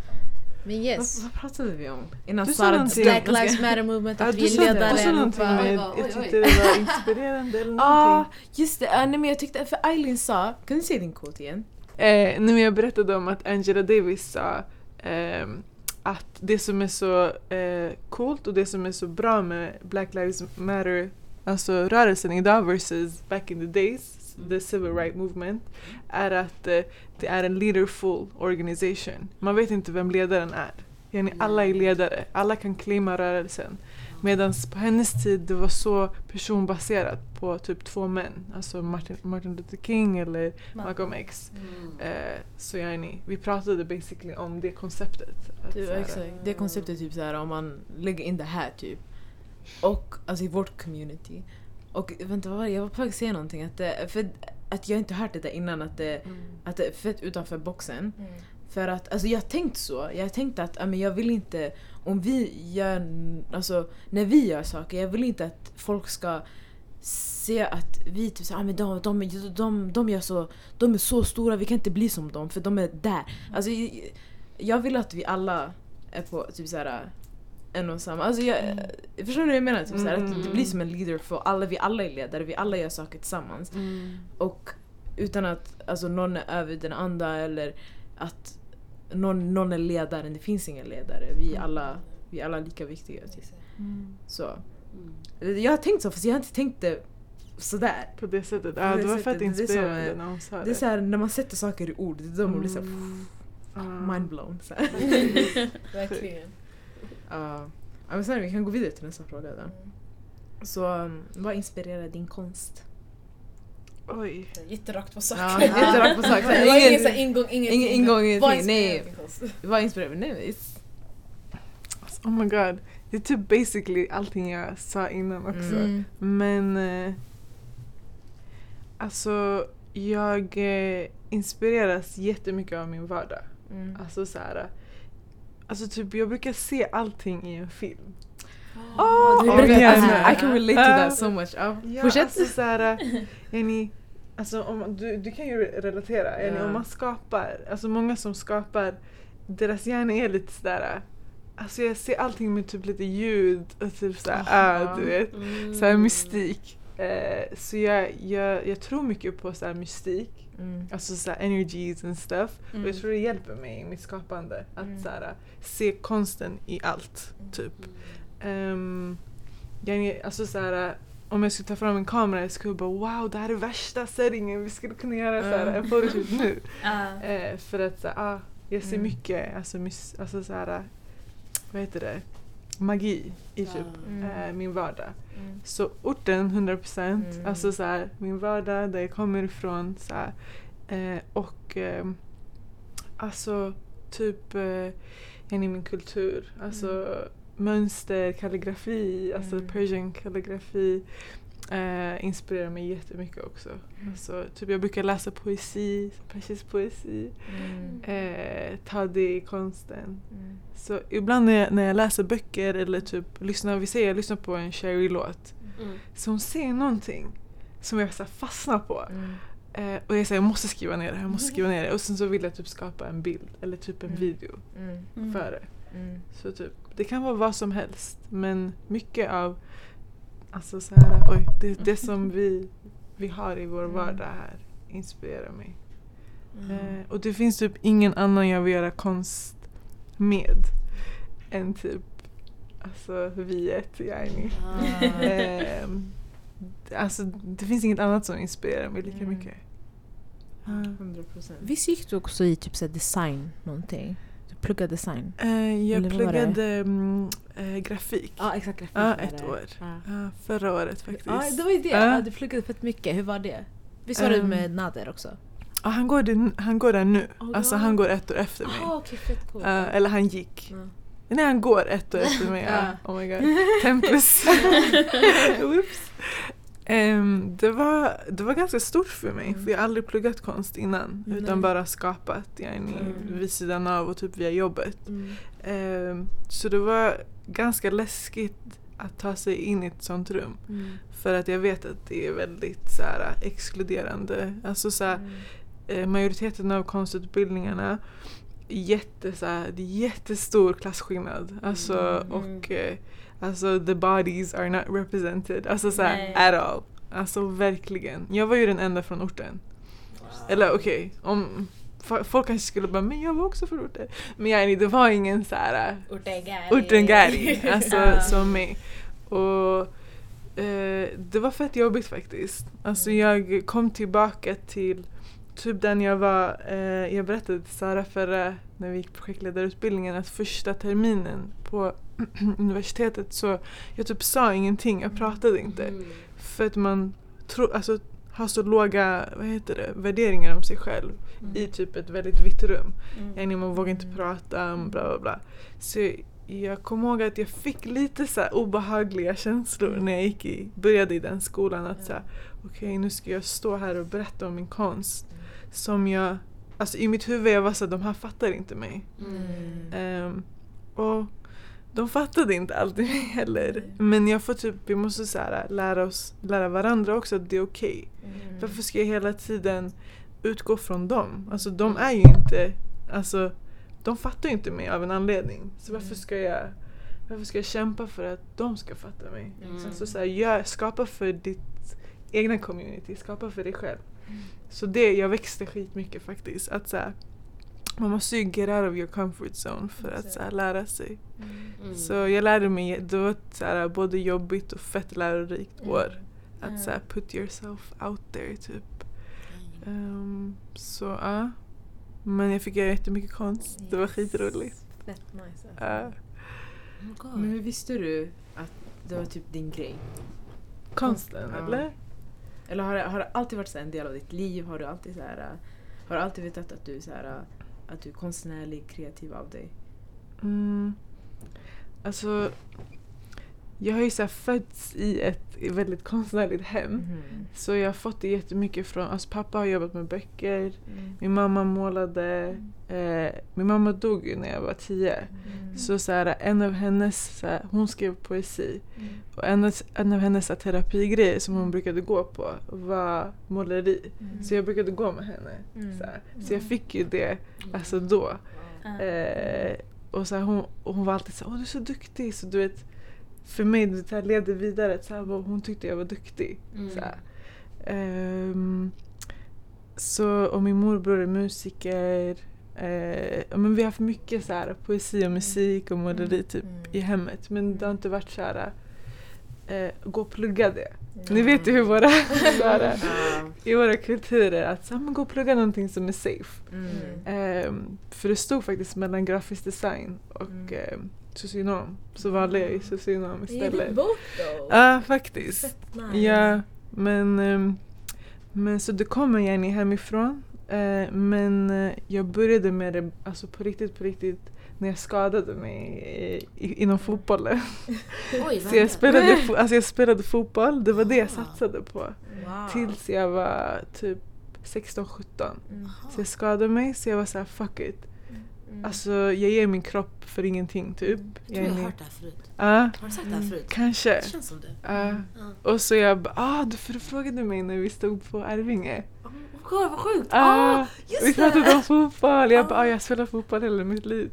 Men Vad, yes. vad pratade vi om? Innan Du sa någonting- Black Lives Matter movement, Ja, att du vi är ledare du sa någonting med, Oj, oj, jag tyckte det var inspirerande eller Ja, någonting. just det. Uh, nej, men jag tyckte, för Eileen sa, kan du säga din quote igen? Eh, nej, men jag berättade om att Angela Davis sa ehm, att det som är så eh, coolt och det som är så bra med Black Lives Matter, alltså rörelsen idag versus back in the days, the civil rights movement, är att eh, det är en leaderful organization. Man vet inte vem ledaren är. Yani alla är ledare, alla kan claima rörelsen. Medan på hennes tid det var så personbaserat på typ två män. Alltså Martin, Martin Luther King eller Malcolm X. Mm. Eh, så yani, vi pratade basically om det konceptet. Att Det, så här, exakt. det konceptet typ såhär om man lägger in det här typ. Och alltså i vårt community. Och vänta vad var det? Jag var på väg att säga någonting. Att, det, för att jag inte hört det där innan att det, Mm. att det är fett utanför boxen. För att alltså jag har tänkt så. Jag har tänkt att men jag vill inte, om vi gör, alltså när vi gör saker, jag vill inte att folk ska se att vi typ såhär, ah, men de, de, de, de, gör så, de är så stora, vi kan inte bli som dem för de är där. Alltså, jag, jag vill att vi alla är på typ såhär en och samma. Alltså jag, Förstår du vad jag menar? Typ såhär, att det blir som en leader för alla, vi alla är ledare, vi alla gör saker tillsammans. Mm. Och utan att alltså, någon är över den andra eller att någon, någon är ledaren. Det finns ingen ledare. Vi är alla, vi är alla lika viktiga. Typ. Så. Mm. Jag har tänkt så fast jag har inte tänkt det sådär. På det sättet. På Ja, det var sättet, fett det är som, inspirerande när hon sa Det det. är såhär när man sätter saker i ord, det är då man blir såhär Mm. Ah. mind blown. Så. Verkligen. Ja. Ja, men sen, vi kan gå vidare till nästa fråga då. Så um, vad inspirerar din konst? Oj. Jätterakt på sak. Ja, jätterakt på sak. Ingen ingen- så ingång, ingenting. ingen ingång, Vad ingenting. inspirerar Nej. din konst? Vad inspirerar Nej, it's- Oh my god. Det är typ basically allting jag sa innan också. Mm. Men eh, alltså jag eh, inspireras jättemycket av min vardag. Mm. Alltså så här, alltså typ jag brukar se allting i en film. Oh, du du berättar- alltså, I can relate to that so much. Ja, Ja, fortsätt. alltså så här, yani, alltså om, du, du kan ju relatera. Yani, Ja. Om man skapar, alltså många som skapar, deras hjärna är lite sådär Alltså jag ser allting med typ lite ljud och typ såhär, ah, du vet. Mm. Såhär mystik. Eh, så jag, jag, jag tror mycket på såhär mystik. Mm. Alltså såhär energies and stuff. Och Mm. jag tror det hjälper mig i mitt skapande. Att Mm. såhär, se konsten i allt. Typ. Um, jag, alltså såhär, om jag skulle ta fram en kamera jag skulle bara wow det här är värsta settingen vi skulle kunna göra såhär, Mm. en photoshoot nu. Ja. Eh, för att såhär, ah, jag ser Mm. mycket alltså, mys- alltså såhär, vad heter det, magi i typ Mm. eh, min vardag. Mm. Så orten 100%, Mm. alltså så här, min vardag där jag kommer ifrån. Så här, eh, och eh, alltså typ eh, in i min kultur. Alltså mönster, kalligrafi, alltså Mm. persian kalligrafi. Eh, inspirerar mig jättemycket också. Mm. Alltså, typ jag brukar läsa poesi, persisk poesi. Mm. Eh, ta det i konsten. Mm. Så ibland när jag, när jag läser böcker eller typ lyssnar, vi säger jag lyssnar på en Cherry-låt. Mm. Så hon säger någonting som jag så fastnar på. Mm. Eh, och jag säger jag måste skriva ner det, jag måste skriva ner det. Och sen så vill jag typ skapa en bild eller typ en Mm. video Mm. Mm. för det. Mm. Så typ, det kan vara vad som helst. Men mycket av alltså så här, oj, det, det som vi, vi har i vår Mm. vardag här inspirerar mig. Mm. Eh, och det finns typ ingen annan jag vill göra konst med. än typ alltså viet yani. Ah. Ehm, alltså det finns inget annat som inspirerar mig lika Mm. mycket. Ja. 100 procent. Visst gick du också i typ så design någonting? Du pluggade design? Eh, jag Eller pluggade mm, eh, grafik. Ja exakt, grafik Ja, ett år. Ja. Förra året faktiskt. Ja, det var ju det. Ja. Du pluggade fett mycket. Hur var det? Visst var det Ehm, med Nader också? Ja, han, går han går där nu. Oh, alltså han går ett år efter mig. Jaha okej, fett coolt. Eh, eller han gick. Ja. Nej han går ett år efter mig. Ja. Oh my god. Tempus. Oops. Ehm, det, var, det var ganska stort för mig för jag har aldrig pluggat konst innan Nej. utan bara skapat yani, Mm. vid sidan av och typ via jobbet. Mm. Ehm, så det var ganska läskigt att ta sig in i ett sånt rum. Mm. För att jag vet att det är väldigt så här, exkluderande. Alltså så här, Mm. eh, majoriteten av konstutbildningarna jätte, så här, det är jättestor klasskillnad. Alltså, Mm. och eh, alltså the bodies are not represented. Alltså så här, Nej. at all. Alltså verkligen. Jag var ju den enda från orten. Eller okej, om fa- folk kanske skulle bara men jag var också från orten. Men yani, det var ingen så här Urtengari, alltså Ja. som mig. Och eh, det var fett jobbigt faktiskt. Alltså jag kom tillbaka till typ den jag var, eh, jag berättade till Sara förra när vi gick projektledarutbildningen att första terminen på universitetet så jag typ sa ingenting, jag pratade inte. Mm. För att man tro, alltså, har så låga vad heter det, värderingar om sig själv i typ ett väldigt vitt rum. Mm. Man vågar inte prata bla bla bla. Så jag kommer ihåg att jag fick lite så obehagliga känslor när jag gick i, började i den skolan. Att så här, okej nu ska jag stå här och berätta om min konst. Som jag, alltså i mitt huvud jag var så här, de här fattar inte mig. Mm. Ehm, och de fattade inte alltid mig heller. Men jag får typ, vi måste så här, lära oss, lära varandra också att det är okej. Mm. Varför ska jag hela tiden utgå från dem? Alltså de är ju inte, alltså de fattar ju inte mig av en anledning. Så varför ska jag, varför ska jag kämpa för att de ska fatta mig? Mm. Så, så här, gör, skapa för ditt egna community, skapa för dig själv. Så det, jag växte skitmycket faktiskt. Att så här, man måste ju get out of your comfort zone för att så här, lära sig. Mm. Så jag lärde mig, det var så här, både jobbigt och fett lärorikt år. Att så här, put yourself out there typ. Ehm, så ja. Men jag fick göra jättemycket konst. Det var skitroligt. Fett nice alltså. Ja. Oh. Men hur visste du att det var typ din grej? konsten Ja. eller? Eller har det, har det alltid varit så här en del av ditt liv? Har du alltid, så här, har du alltid vetat att du, så här, att du är konstnärlig, kreativ av dig? Mm. Alltså, jag har ju så fötts i ett väldigt konstnärligt hem. Mhm. Så jag har fått det jättemycket från, alltså pappa har jobbat med böcker, Mm. min mamma målade, eh, min mamma dog ju när jag var tio. Mm. Så, så här, en av hennes, så här, hon skrev poesi. Mm. Och en, av- en av hennes så här, terapigrejer som hon brukade gå på var måleri. Mm. Så jag brukade gå med henne. Mm. Så, så jag fick ju det alltså då. Ja. Eh, och så hon, och hon var alltid så åh du är så duktig. Så du vet, för mig det här, levde vidare. Så här, hon tyckte jag var duktig. Mm. Så. Ehm, så, och min morbror är musiker. Eh, men vi har haft mycket så här, poesi och musik och måleri typ, Mm. i hemmet. Men det har inte varit så här, eh, gå och plugga det. Ni vet ju hur våra, här, i våra kulturer att så här, men gå och plugga någonting som är safe. Mm. Ehm, för det stod faktiskt mellan grafisk design och Mm. ehm, socionom. Så valde jag ju socionom istället. Ja, faktiskt. Fett nice. Ja, men, ehm, men så det kommer gärna hemifrån. Eh, men eh, jag började med det alltså på riktigt, på riktigt när jag skadade mig i, i, inom fotbollen. Oj, Så jag spelade, fo- alltså jag spelade fotboll, det var det jag satsade på. Wow. Tills jag var typ 16-17. Mm. Så jag skadade mig så jag var såhär fuck it. Mm. Alltså jag ger min kropp för ingenting typ. Jag tror jag har hört det här förut. Ja, Har du sagt det här förut? kanske. Det känns som det. Ja. Ja. Och så jag bara, ah du, för du frågade mig när vi stod på Arvinge. Oh, God, vad sjukt! Ah, Ah, just vi pratade om fotboll, jag bara Ah. ah, jag spelar fotboll hela mitt liv.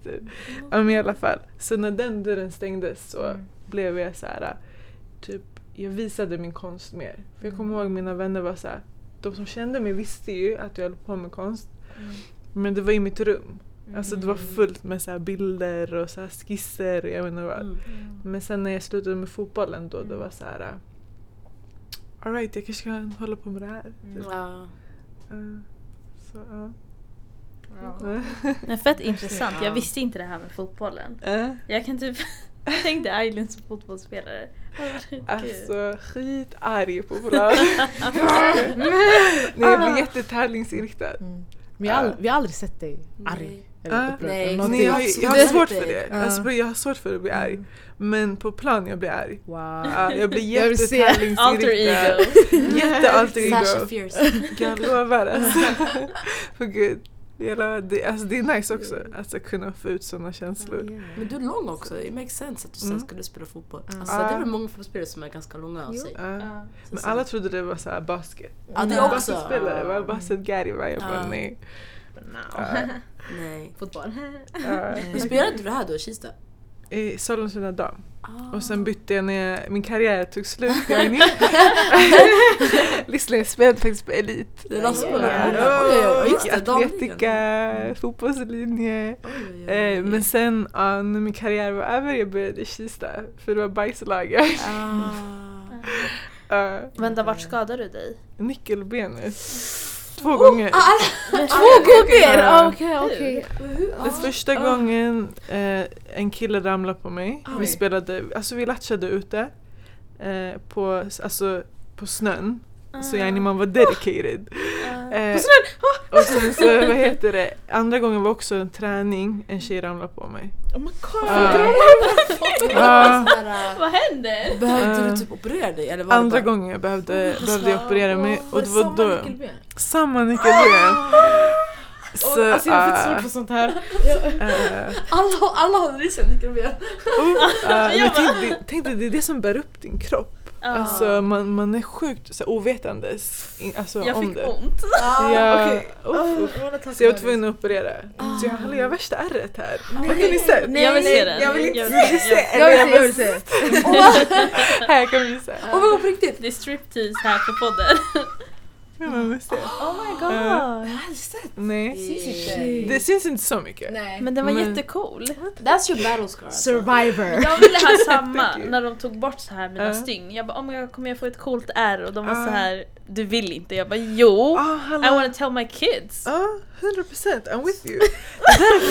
Ja men i alla fall. Så när den dörren stängdes så Mm. blev jag så här typ, jag visade min konst mer. För jag kommer ihåg mina vänner var så här, de som kände mig visste ju att jag höll på med konst. Mm. Men det var i mitt rum. Alltså det var fullt med så bilder och så skisser och jag inte vad. Mm. Men sen när jag slutade med fotbollen då, det var så här. Alright, jag kanske kan hålla på med det här. Typ. Ja. Så, ja. Men fett intressant, jag visste inte det här med fotbollen. Eh, Jag kan typ Tänk dig Aylin som fotbollsspelare. Alltså skitarg på plan. Nej, jag blir jättetävlingsinriktad. Mm. Men jag har ald- vi har aldrig sett dig arg. Nej. Eller upprörd. Nej, jag, har- jag har svårt för det. Alltså, jag har svårt för att bli arg. Men på plan jag blir arg. Wow. Ja, jag blir se. Alter jättetävlingsinriktad. ego. Jätte alter Sasha ego. Fierce. Jag lovar alltså. För gud. Jävla, det, alltså, det är nice också att kunna få ut sådana känslor. Men du är lång också, it makes sense att du sen Mm. skulle spela fotboll. Ja. Alltså, det är väl många fotbollsspelare som är ganska långa av sig. Ja. Ja. Men alla trodde det var så här basket. Ja, det också. Basketspelare, var Basset Gary var jag bara nej. No. Nej. Fotboll. Men spelade du det här då Kista? I Sollentuna dam. Ah. Och sen bytte jag när min karriär tog slut. Jag jag spelade faktiskt på elit. Det var just Gick atletika, fotbollslinje. Oj, oj, oj. Eh, men sen ja, när min karriär var över jag började i Kista för det var bajslaget. Ah. Uh, Vänta, vart skadade du dig? nyckelbenet. Två gånger. Två gånger! Ja. Okej, okej. Den första gången eh, en kille ramlade på mig. Vi Oj. spelade, alltså vi latchade ute. Eh, på, alltså, på snön. Så yani man var dedicated. Eh, och sen så, vad heter det, andra gången var också en träning, en tjej ramlade på mig. Oh my god. Ja. Ja. Vad händer? Behövde Eh, du typ operera dig? Eller var det Andra bara... gången jag behövde, behövde jag operera mig och det var då, samma nyckelben. Så, Alltså jag har fått ah, svårt för sånt här. eh, Alla, alla hade det sen nyckelben. oh, ah, men tänk, dig- tänk dig, det är det som bär upp din kropp. Ja. Alltså man, man är sjukt så, här ovetandes alltså, jag om fick det. ont. Ja, okej. uff, uff. Så jag var tvungen att operera. Så jag hallå jag har värsta ärret här. Har inte ni sett? jag vill se den. Jag vill inte Jag se. se. Jag vill se, jag vill se. Här jag kan visa. Åh vad på riktigt! Det är striptease här på podden. Ja, man se. Oh my god. Jag hade sett. Nej. Syns inte. Det syns inte så mycket. Nej. Men den var Men- jättecool. That's your battle scar. alltså. Survivor. Jag ville ha samma när de tog bort så här mina Ja. stygn. Jag bara, oh my god, kommer jag få ett coolt R? Och de var Ja. så här, du vill inte. Jag bara, jo. Ah, I wanna tell my kids. Ja, 100% I'm with you.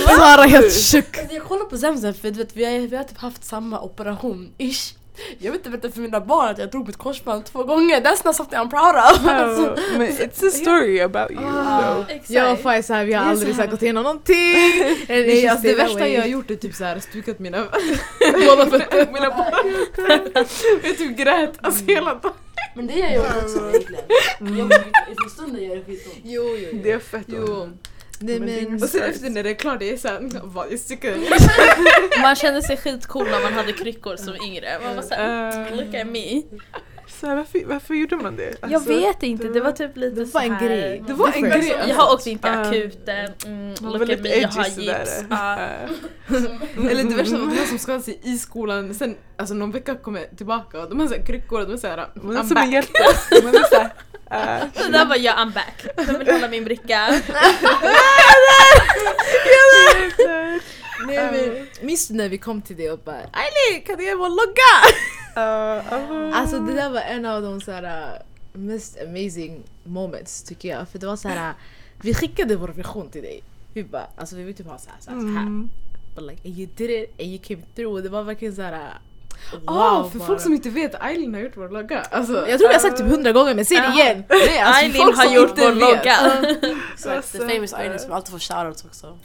Sara är helt tjock. Alltså, Jag kollar på Zemzem för du vet, vi, har, vi har typ haft samma operation, ish. Jag vet inte berätta för mina barn att jag drog mitt korsband två gånger. That's not something I'm proud of. Alltså, Oh, men it's a story about you though. Exakt. Jag och Faiz här, vi har Det är aldrig så så här här- gått igenom någonting. Nej, alltså det värsta jag har gjort är typ såhär stukat mina båda fötter. Mina båda Jag typ grät alltså hela dagen. men det gör jag också egentligen. Jag, för stunden gör det skitont. Jo, jo, Det är fett Jo. Nej Men det är men... Och sen efter när det är klart, det är såhär, vad jag styckade. Man kände sig skitcool när man hade kryckor som yngre. Man var såhär, Eh, look at me. så här, varför, varför gjorde man det? Jag Alltså, vet inte, det var typ lite Det var en här- grej. Det var en grej. Jag har åkt in till Ah. akuten, mm, look at me, jag har gips. Eh, Eller det värsta var de som skadade sig i skolan, sen alltså någon vecka kom jag tillbaka och de har såhär kryckor och de är såhär Man är I'm som en back. hjälte. Eh, Så där var jag, I'm back. De vill hålla min bricka. Nej, men, minns du när vi kom till det och bara Ailey kan du ge mig en logga? eh. Alltså det där var en av de så här, uh, mest amazing moments tycker jag. För det var så här, uh, vi skickade vår vision till dig. Vi bara, alltså vi vill typ ha så här, så här, så här. Mm. But like, and you did it and you came through. Det var verkligen så här. Wow, Ah, för bara. folk som inte vet, Eileen har gjort vår logga. Alltså, Jag tror jag har sagt typ hundra gånger men säg det igen! nej, alltså, Eileen folk har gjort vår logga. Exakt, the famous söta. Eileen som alltid får shoutouts också.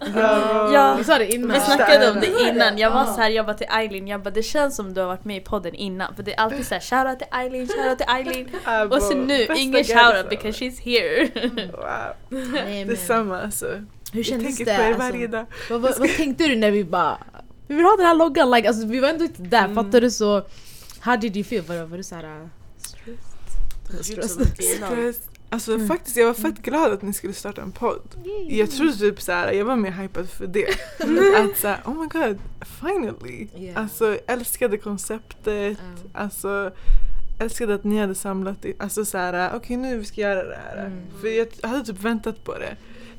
Ja. Vi sa det innan. Vi snackade om det innan, jag var Ja. så här, jag bara till Eileen, jag bara det känns som du har varit med i podden innan för det är alltid såhär shoutout till Eileen, shoutout till Eileen och så nu, ingen shoutout because she's here. Wow. Detsamma alltså. hur Jag kändes tänker det? på er Alltså, vad, vad, vad tänkte du när vi bara vi vill ha den här loggan? Like, alltså, vi var ändå inte där, Mm. fattar du? Så how did you feel? Var, var du såhär... Uh, Stress. Som en kvinna. Stress. Alltså Mm. faktiskt jag var fett glad att ni skulle starta en podd. Jag trodde typ såhär, jag var mer hypad för det. att såhär, oh my god, finally! Yeah. Alltså älskade konceptet, alltså älskade att ni hade samlat det. Alltså såhär, okej nu vi ska göra det här. Mm. För jag hade typ väntat på det.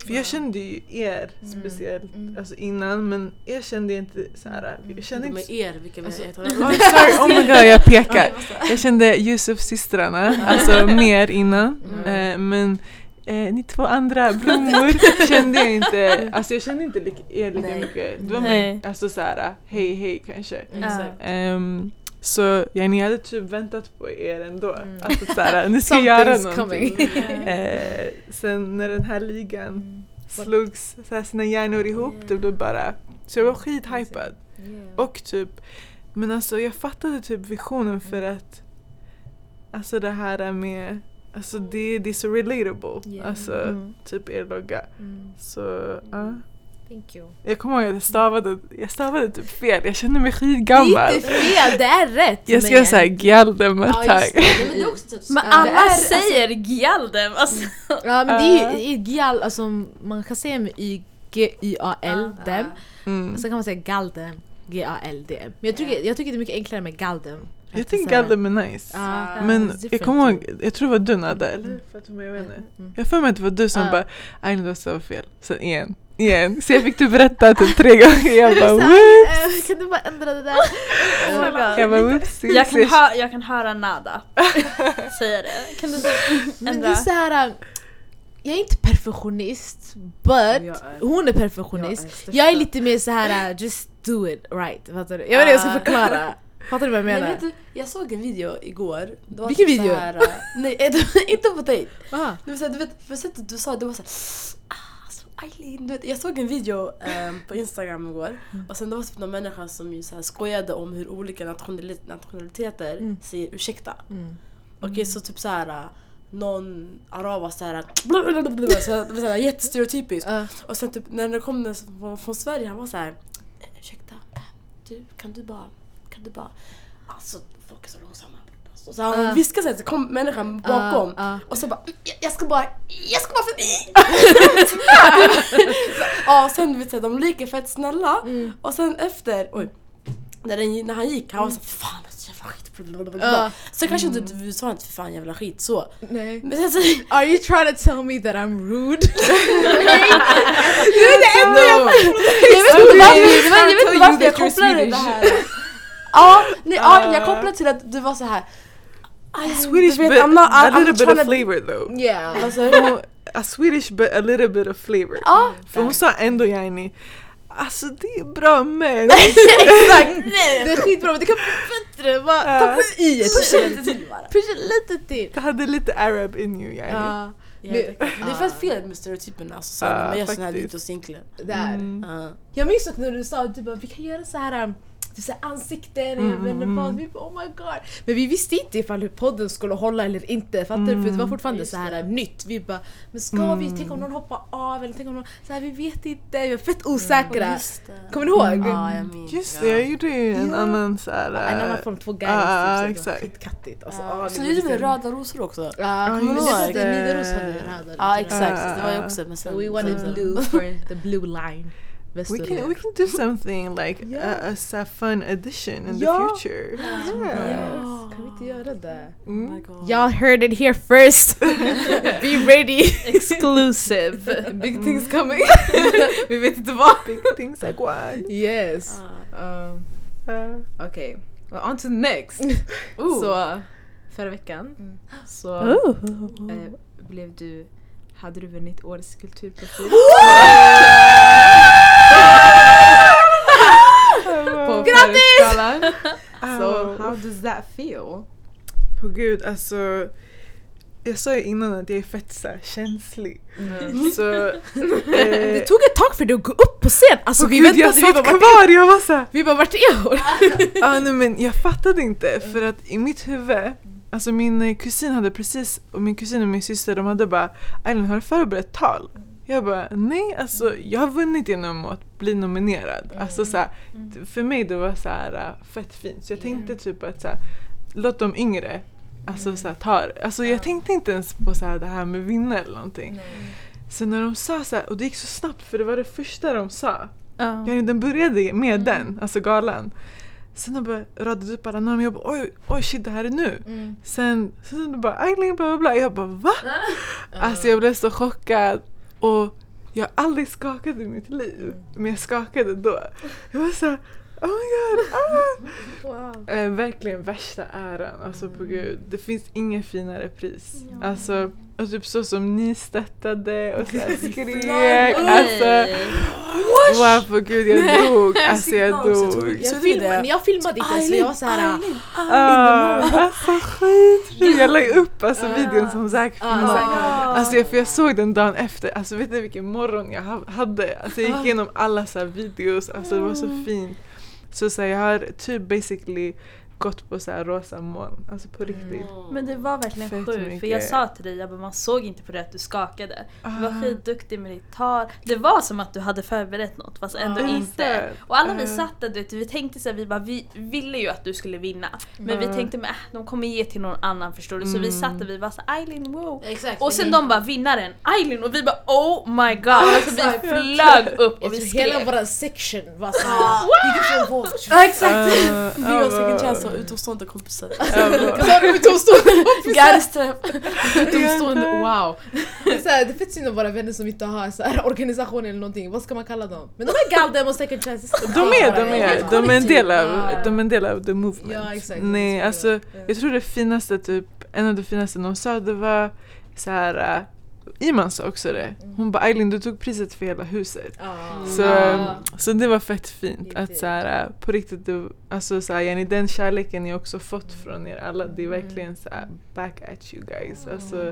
För jag kände ju er speciellt alltså innan men er kände jag inte så här. Jag kände Med inte er, vilka vi Alltså- heter. Oh, sorry, oh my god jag pekar. Jag kände Yusuf-systrarna, alltså mer innan. Eh, men eh, ni två andra blommor kände jag inte, alltså jag kände inte lika, er lika mycket. Det var mer, alltså såhär, hej hej kanske. Exakt. Ehm, så ja, ni hade typ väntat på er ändå. Alltså såhär, ni ska göra någonting. Eh, sen när den här ligan slogs så här, sina hjärnor ihop, det blev bara, så jag var skithypad. Och typ, men alltså jag fattade typ visionen för att Alltså det här med, alltså det, det är så relatable. Yeah. Alltså Mm. typ er logga. Mm. Så ja. Thank you. Jag kommer ihåg att jag stavade, jag stavade typ fel, jag kände mig Det skitgammal. är inte fel, det är rätt! Jag ska men- säga Gjaldem ett Ja, det. Men det typ Men det alla är- säger Gjaldem! Alltså. Ja men det är ju det gal, alltså man kan säga med y, g, y, a, l, dem. Mm. Sen kan man säga galdem, g, a, l, d, m. Men jag tycker, jag tycker det är mycket enklare med galdem. Jag det tycker Gjaldem är nice. Ja, Men jag kommer ihåg, jag tror det var du inte. Mm. Jag har för mig att det var du som Ja. bara Nej det var så fel. Sen igen, igen. Så jag fick typ berätta typ tre gånger. Jag bara whoops. eh, Kan du bara ändra det där? Oh my God. Jag bara whoops. Jag kan, hö- jag kan höra nada säga det. Kan du Men det ändra? är så här. Jag är inte perfektionist, but hon är perfektionist. Jag är lite mer så här: uh, just do it right. Fattar du? Jag vet inte jag ska Ah. förklara. Fattar du vad jag Men menar? vet du, jag såg en video igår. Det var Vilken typ så video? Här, äh, nej, inte på dig. Ah. Det var så här, du vet, på sättet du sa det var såhär Eileen, du vet, jag såg en video ehm, på Instagram igår och sen det var typ någon människa som ju så här skojade om hur olika nationali- nationaliteter Mm. säger ursäkta. Mm. Okej så typ äh, någon arab var såhär så såhär jättestereotypiskt. Ah. Och sen typ när det kom den från, från Sverige han var såhär "Eh, ursäkta, eh, du kan du bara, kan du bara, alltså folk är så långsamma. Alltså, Så han Ah. viskade såhär så kom människan bakom Ah, ah. och så bara jag, jag ska bara, jag ska bara förbi! Ja sen vet du, de leker fett snälla Mm. och sen efter, oj. När, den, när han gick, han var fan jävla skit. blablabla." Ja. Så kanske inte du sa inte för fan jävla skit så. Nej. Men sen så, Are you trying to tell me that I'm rude? jag vet inte varför, det var- jag vet inte varför jag kopplade det här. Ja, nej, ja, jag kopplade till att du var så här. "Aj, Swedish but I'm not- a I'm little bit trying of to- flavor though. Yeah. Alltså, Hon- a Swedish but a little bit of flavor. ja. För hon sa ändå yani, alltså det är bra men. Exakt! Det är skitbra men det kan bli bättre. Bara ta Ja. på i ett. Pusha lite till bara. Pusha lite till. Det hade lite arab in you yani. Ja, Ja, det, det är fett fel med stereotyperna alltså, så, Ja, man gör såna här videos egentligen. där. Mm. Ja. Jag minns att när du sa att du bara, vi kan göra så här um, typ så ansikten, jag Mm, inte mm, vad. mm. Vi bara, oh my god. Men vi visste inte ifall hur podden skulle hålla eller inte. Fattar du? För det var Mm. fortfarande så här det. nytt. Vi bara, men ska vi? Mm. Tänk om någon hoppar av eller tänk om någon... Så här, vi vet inte. Vi var fett osäkra. Just det. Kommer ni ihåg? Ja, jag minns. Just det, jag gjorde ju en Ja. annan såhär... En annan äh, form, två guys. Ja, typ, så ja, det var exakt. Skitkattigt. Alltså, ah, Så det gjorde vi så- röda rosor också. Ja, kommer du just ihåg? det. Nidaros hade röda. Ja exakt, det var ju också men sen... We wanted blue for the blue line. We can, we can do something like Yeah. a, a så fun addition in Ja. the future. Yes. Yeah. Kan vi inte göra det? Oh Mm. god. Y'all heard it here first! Be ready! Exclusive. Big things coming! vi vet inte vad. Big things like what? Yes. Ah. Um, Uh, Okej, well, on to the next. Ooh. Så förra veckan Mm. så Oh. eh, blev du, hade du vunnit årets kulturprofil Grattis! So Ow. how does that feel? På gud, alltså. Jag sa ju innan att jag är fett så här, känslig. Så... Det Eh, tog ett tag för dig att gå upp på scen! Alltså på vi gud, jag väntade, vi satt bara vart kvar, jag var såhär... Vi bara vart är hon? ah, nej, men jag fattade inte för att i mitt huvud Alltså min eh, kusin hade precis, och min kusin och min syster de hade bara Eileen har du förberett tal? Jag bara nej alltså jag har vunnit genom att bli nominerad. Alltså så här, för mig det var så här äh, fett fint så jag tänkte typ att så här, låt de yngre Alltså så här, ta. Alltså jag tänkte inte ens på så här, det här med vinna eller någonting. Så när de sa så här, och det gick så snabbt för det var det första de sa. Ja. Den började med den, alltså galan. Sen de bara radade upp alla namn jag bara oj, oj shit det här är nu. Sen, sen de bara Eileen bla bla bla. Jag bara va? Alltså jag blev så chockad. Och jag har aldrig skakat i mitt liv. Men jag skakade då. Jag var såhär Oh my god! Ah! Wow. Eh, verkligen värsta äran, alltså på gud. Det finns ingen finare pris. Alltså, och typ så som ni stöttade och så skrek. Alltså, wow på gud jag dog. Alltså jag dog. Jag, Så filmade, jag filmade inte ens för jag var såhär... Ah, alltså skit. Jag la upp alltså Ah. videon som Ah. visade. Ah. Alltså jag, för jag såg den dagen efter, alltså vet du vilken morgon jag ha- hade? Alltså jag gick igenom alla så här videos, alltså det var så fint. Så, så här, jag har typ basically gått på så här rosa moln, alltså på riktigt. Men det var verkligen sjukt för jag sa till dig, jag bara, man såg inte på det att du skakade. Du var Ah. skitduktig med ditt tal. Det var som att du hade förberett något fast ändå Ja. inte. Och alla vi Eh. satt där, du vet, vi tänkte så här, vi bara, vi ville ju att du skulle vinna. Men vi tänkte, men, äh, de kommer ge till någon annan förstår du. Så vi Mm. satt där, vi bara så Eileen wow. Exakt. Och sen de bara vinnaren, Eileen och vi bara oh my god. Alltså vi flög upp och vi tror hela våran section var såhär... Ja exakt! Ah, Vi ah, second chance och utomstående kompisar. utomstående Garström! Utomstående, wow! Det är, så här, det är fett synd om våra vänner som inte har så här, organisation eller någonting, vad ska man kalla dem? Men de är galdem och second chances. De är, de är, de är en del av, de är en del av the movement. Ja, exakt. Nej, alltså jag tror det finaste typ, en av de finaste de sa det var så här. Uh, Iman sa också det. Hon bara Eileen du tog priset för hela huset. Ja. Så, så det var fett fint att så här, uh, på riktigt, du, alltså så här, Jenny, den kärleken ni också fått från er alla, det är verkligen så här, back at you guys. Alltså,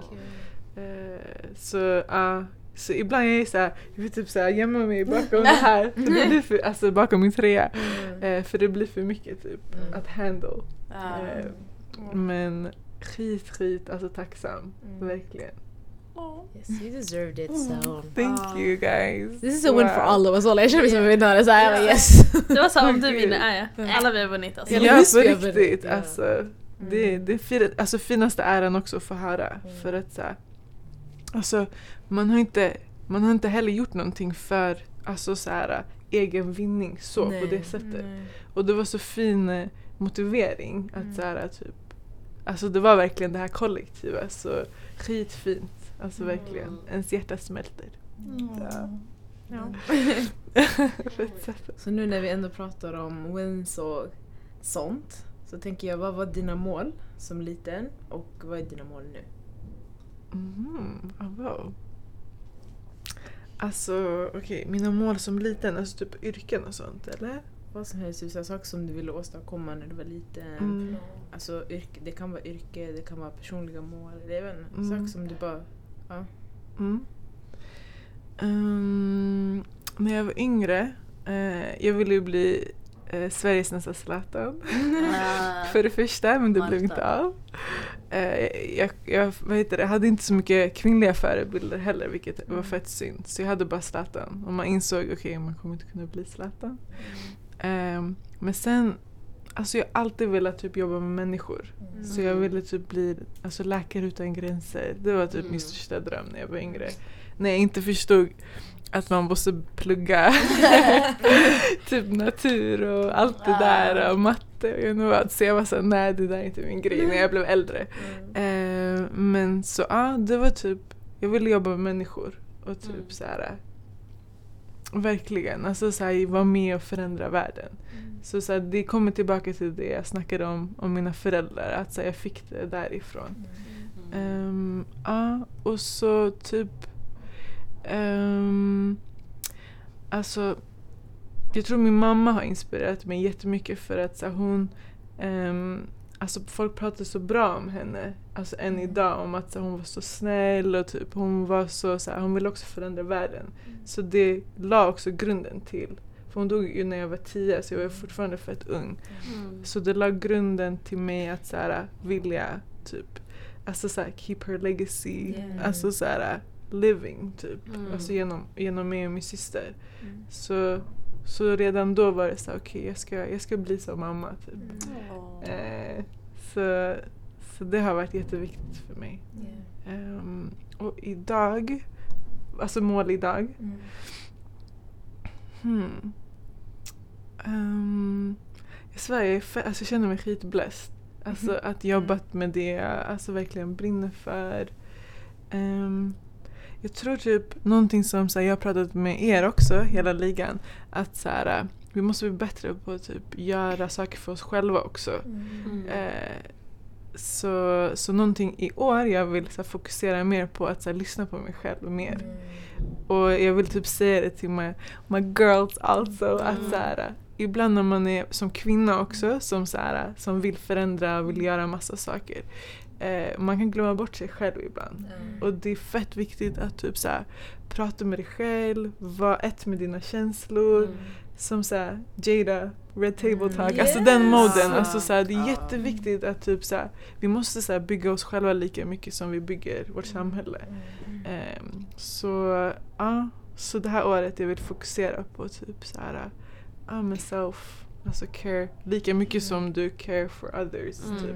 eh, så ja, så ibland är jag så här, jag vill typ så här, gömma mig bakom det här, för det blir för, alltså bakom min tröja. Mm. Eh, för det blir för mycket typ Mm. att handle. Eh, men skit, skit, alltså tacksam. Mm. Yes, you deserved it so. Thank Ah. you guys. This is a win for all of us alla, jag känner mig som en vinnare så här, yes. Det var så om du vinner jag. Alla vi har vunnit alltså. Ja, visst på riktigt. ja. Alltså, det, det är fina, alltså, finaste äran också att få höra. Mm. För att så här, alltså, man, har inte, man har inte heller gjort någonting för alltså, så här, egen vinning så på Nej. det sättet. Och det var så fin eh, motivering. Att Mm. så här, typ, alltså det var verkligen det här kollektiva. Så skitfint. Alltså Mm. verkligen. Ens hjärta smälter. Ja. Ja. Sätt. Så nu när vi ändå pratar om wins och sånt så tänker jag, vad var dina mål som liten och vad är dina mål nu? Ah, wow. Alltså okej, mina mål som liten, alltså typ yrken och sånt eller? Vad som helst, vissa saker som du ville åstadkomma när du var liten. Mm. Alltså yrke, det kan vara yrke, det kan vara personliga mål. Det är väl en Mm. sak som du bara... Mm. Ehm, när jag var yngre, eh, jag ville ju bli eh, Sveriges nästa Zlatan. Ah. För det första, men det blev inte av. Eh, jag, jag, vad heter det, jag hade inte så mycket kvinnliga förebilder heller vilket var fett synd. Så jag hade bara Zlatan. Och man insåg okej man kommer inte kunna bli Zlatan. Ehm, men sen, alltså jag har alltid velat typ jobba med människor. Så jag ville typ bli alltså, läkare utan gränser. Det var typ Mm. min största dröm när jag var yngre. När jag inte förstod att man måste plugga typ natur och allt det där och matte och jag. Så jag var såhär, nej det där är inte min grej när jag blev äldre. Eh, men så ja, det var typ, jag ville jobba med människor och typ Mm. så här. Verkligen, alltså så här, vara med och förändra världen. Så, så här, det kommer tillbaka till det jag snackade om, om mina föräldrar, att så här, jag fick det därifrån. Ehm, ja, och så typ... Um, alltså, jag tror min mamma har inspirerat mig jättemycket för att så hon... ehm, alltså folk pratar så bra om henne, alltså än idag, om att hon var så snäll och typ hon var så, så här, hon ville också förändra världen. Så det la också grunden till, för hon dog ju när jag var tio så jag var fortfarande fett ung. Mm. Så det la grunden till mig att så här, vilja typ, alltså så här, keep her legacy, Yeah. alltså så här, living typ. Mm. Alltså genom, genom mig och min syster. Mm. Så, så redan då var det så okej jag, ska, jag ska bli som mamma typ. Åh. Eh, så, så det har varit jätteviktigt för mig. Yeah. Ehm, och idag, alltså mål idag. Mm. Hmm. Um, jag svär, jag, alltså, jag känner mig skitblessed. Alltså Mhm. att jobbat med det jag alltså, verkligen brinner för. Ehm, jag tror typ någonting som så här, jag har pratat med er också, hela ligan, att så här, vi måste bli bättre på att typ göra saker för oss själva också. Mm. Eh, så, så någonting i år jag vill så här, fokusera mer på att så här, lyssna på mig själv mer. Och jag vill typ säga det till my, my girls also. Att Mm. så här, ibland när man är som kvinna också som, så som vill förändra och vill göra massa saker. Eh, man kan glömma bort sig själv ibland. Och det är fett viktigt att typ så här, prata med dig själv, vara ett med dina känslor. Mm. Som såhär Jada, Red Table Mm. Talk, alltså den moden. Alltså såhär, det är jätteviktigt att typ såhär, vi måste såhär, bygga oss själva lika mycket som vi bygger vårt samhälle. Ehm, så ja, så det här året jag vill fokusera på typ såhär, ja men self, alltså care, lika mycket som du care for others. Mm. Typ.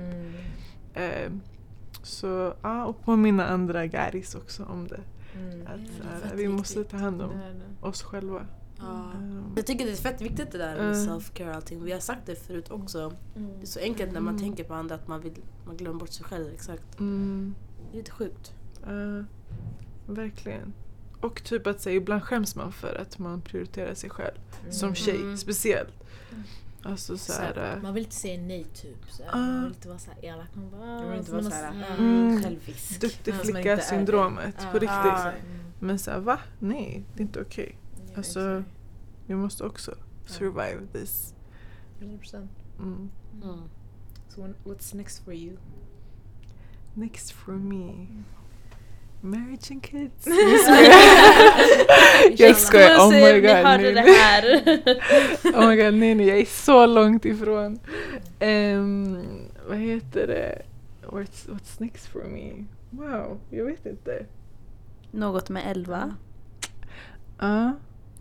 Ehm, så ja, och påminna andra garis också om det. Att såhär, fett vi måste ta hand om oss själva. Ja. Ehm, Jag tycker det är fett viktigt det där med Mm. self-care och allting. Vi har sagt det förut också. Det är så enkelt när man Mm. tänker på andra att man, vill, man glömmer bort sig själv. Exakt. mm. Det är lite sjukt. Ja, verkligen. Och typ att säga, ibland skäms man för att man prioriterar sig själv. Som tjej Mm. speciellt. Alltså så Så här, äh, man vill inte säga nej typ. Så här, Ah. Man vill inte vara så här elak. Man bara, Jag vill inte man vara såhär Mm. självisk. duktig Ja, som man inte flicka är det. syndromet Ja. på riktigt. Men så här, va? Nej, det är inte okej. Ja, Alltså. Vi måste också survive this. 100%. Mm. Mm. So when- what's next for you? Next for me. Marriage and kids. jag skojar. Oh my god. Ni hörde det här. oh my god, nej nej, jag är så långt ifrån. Ehm, vad heter det? What's, what's next for me? Wow, jag vet inte. Något med elva. Ja,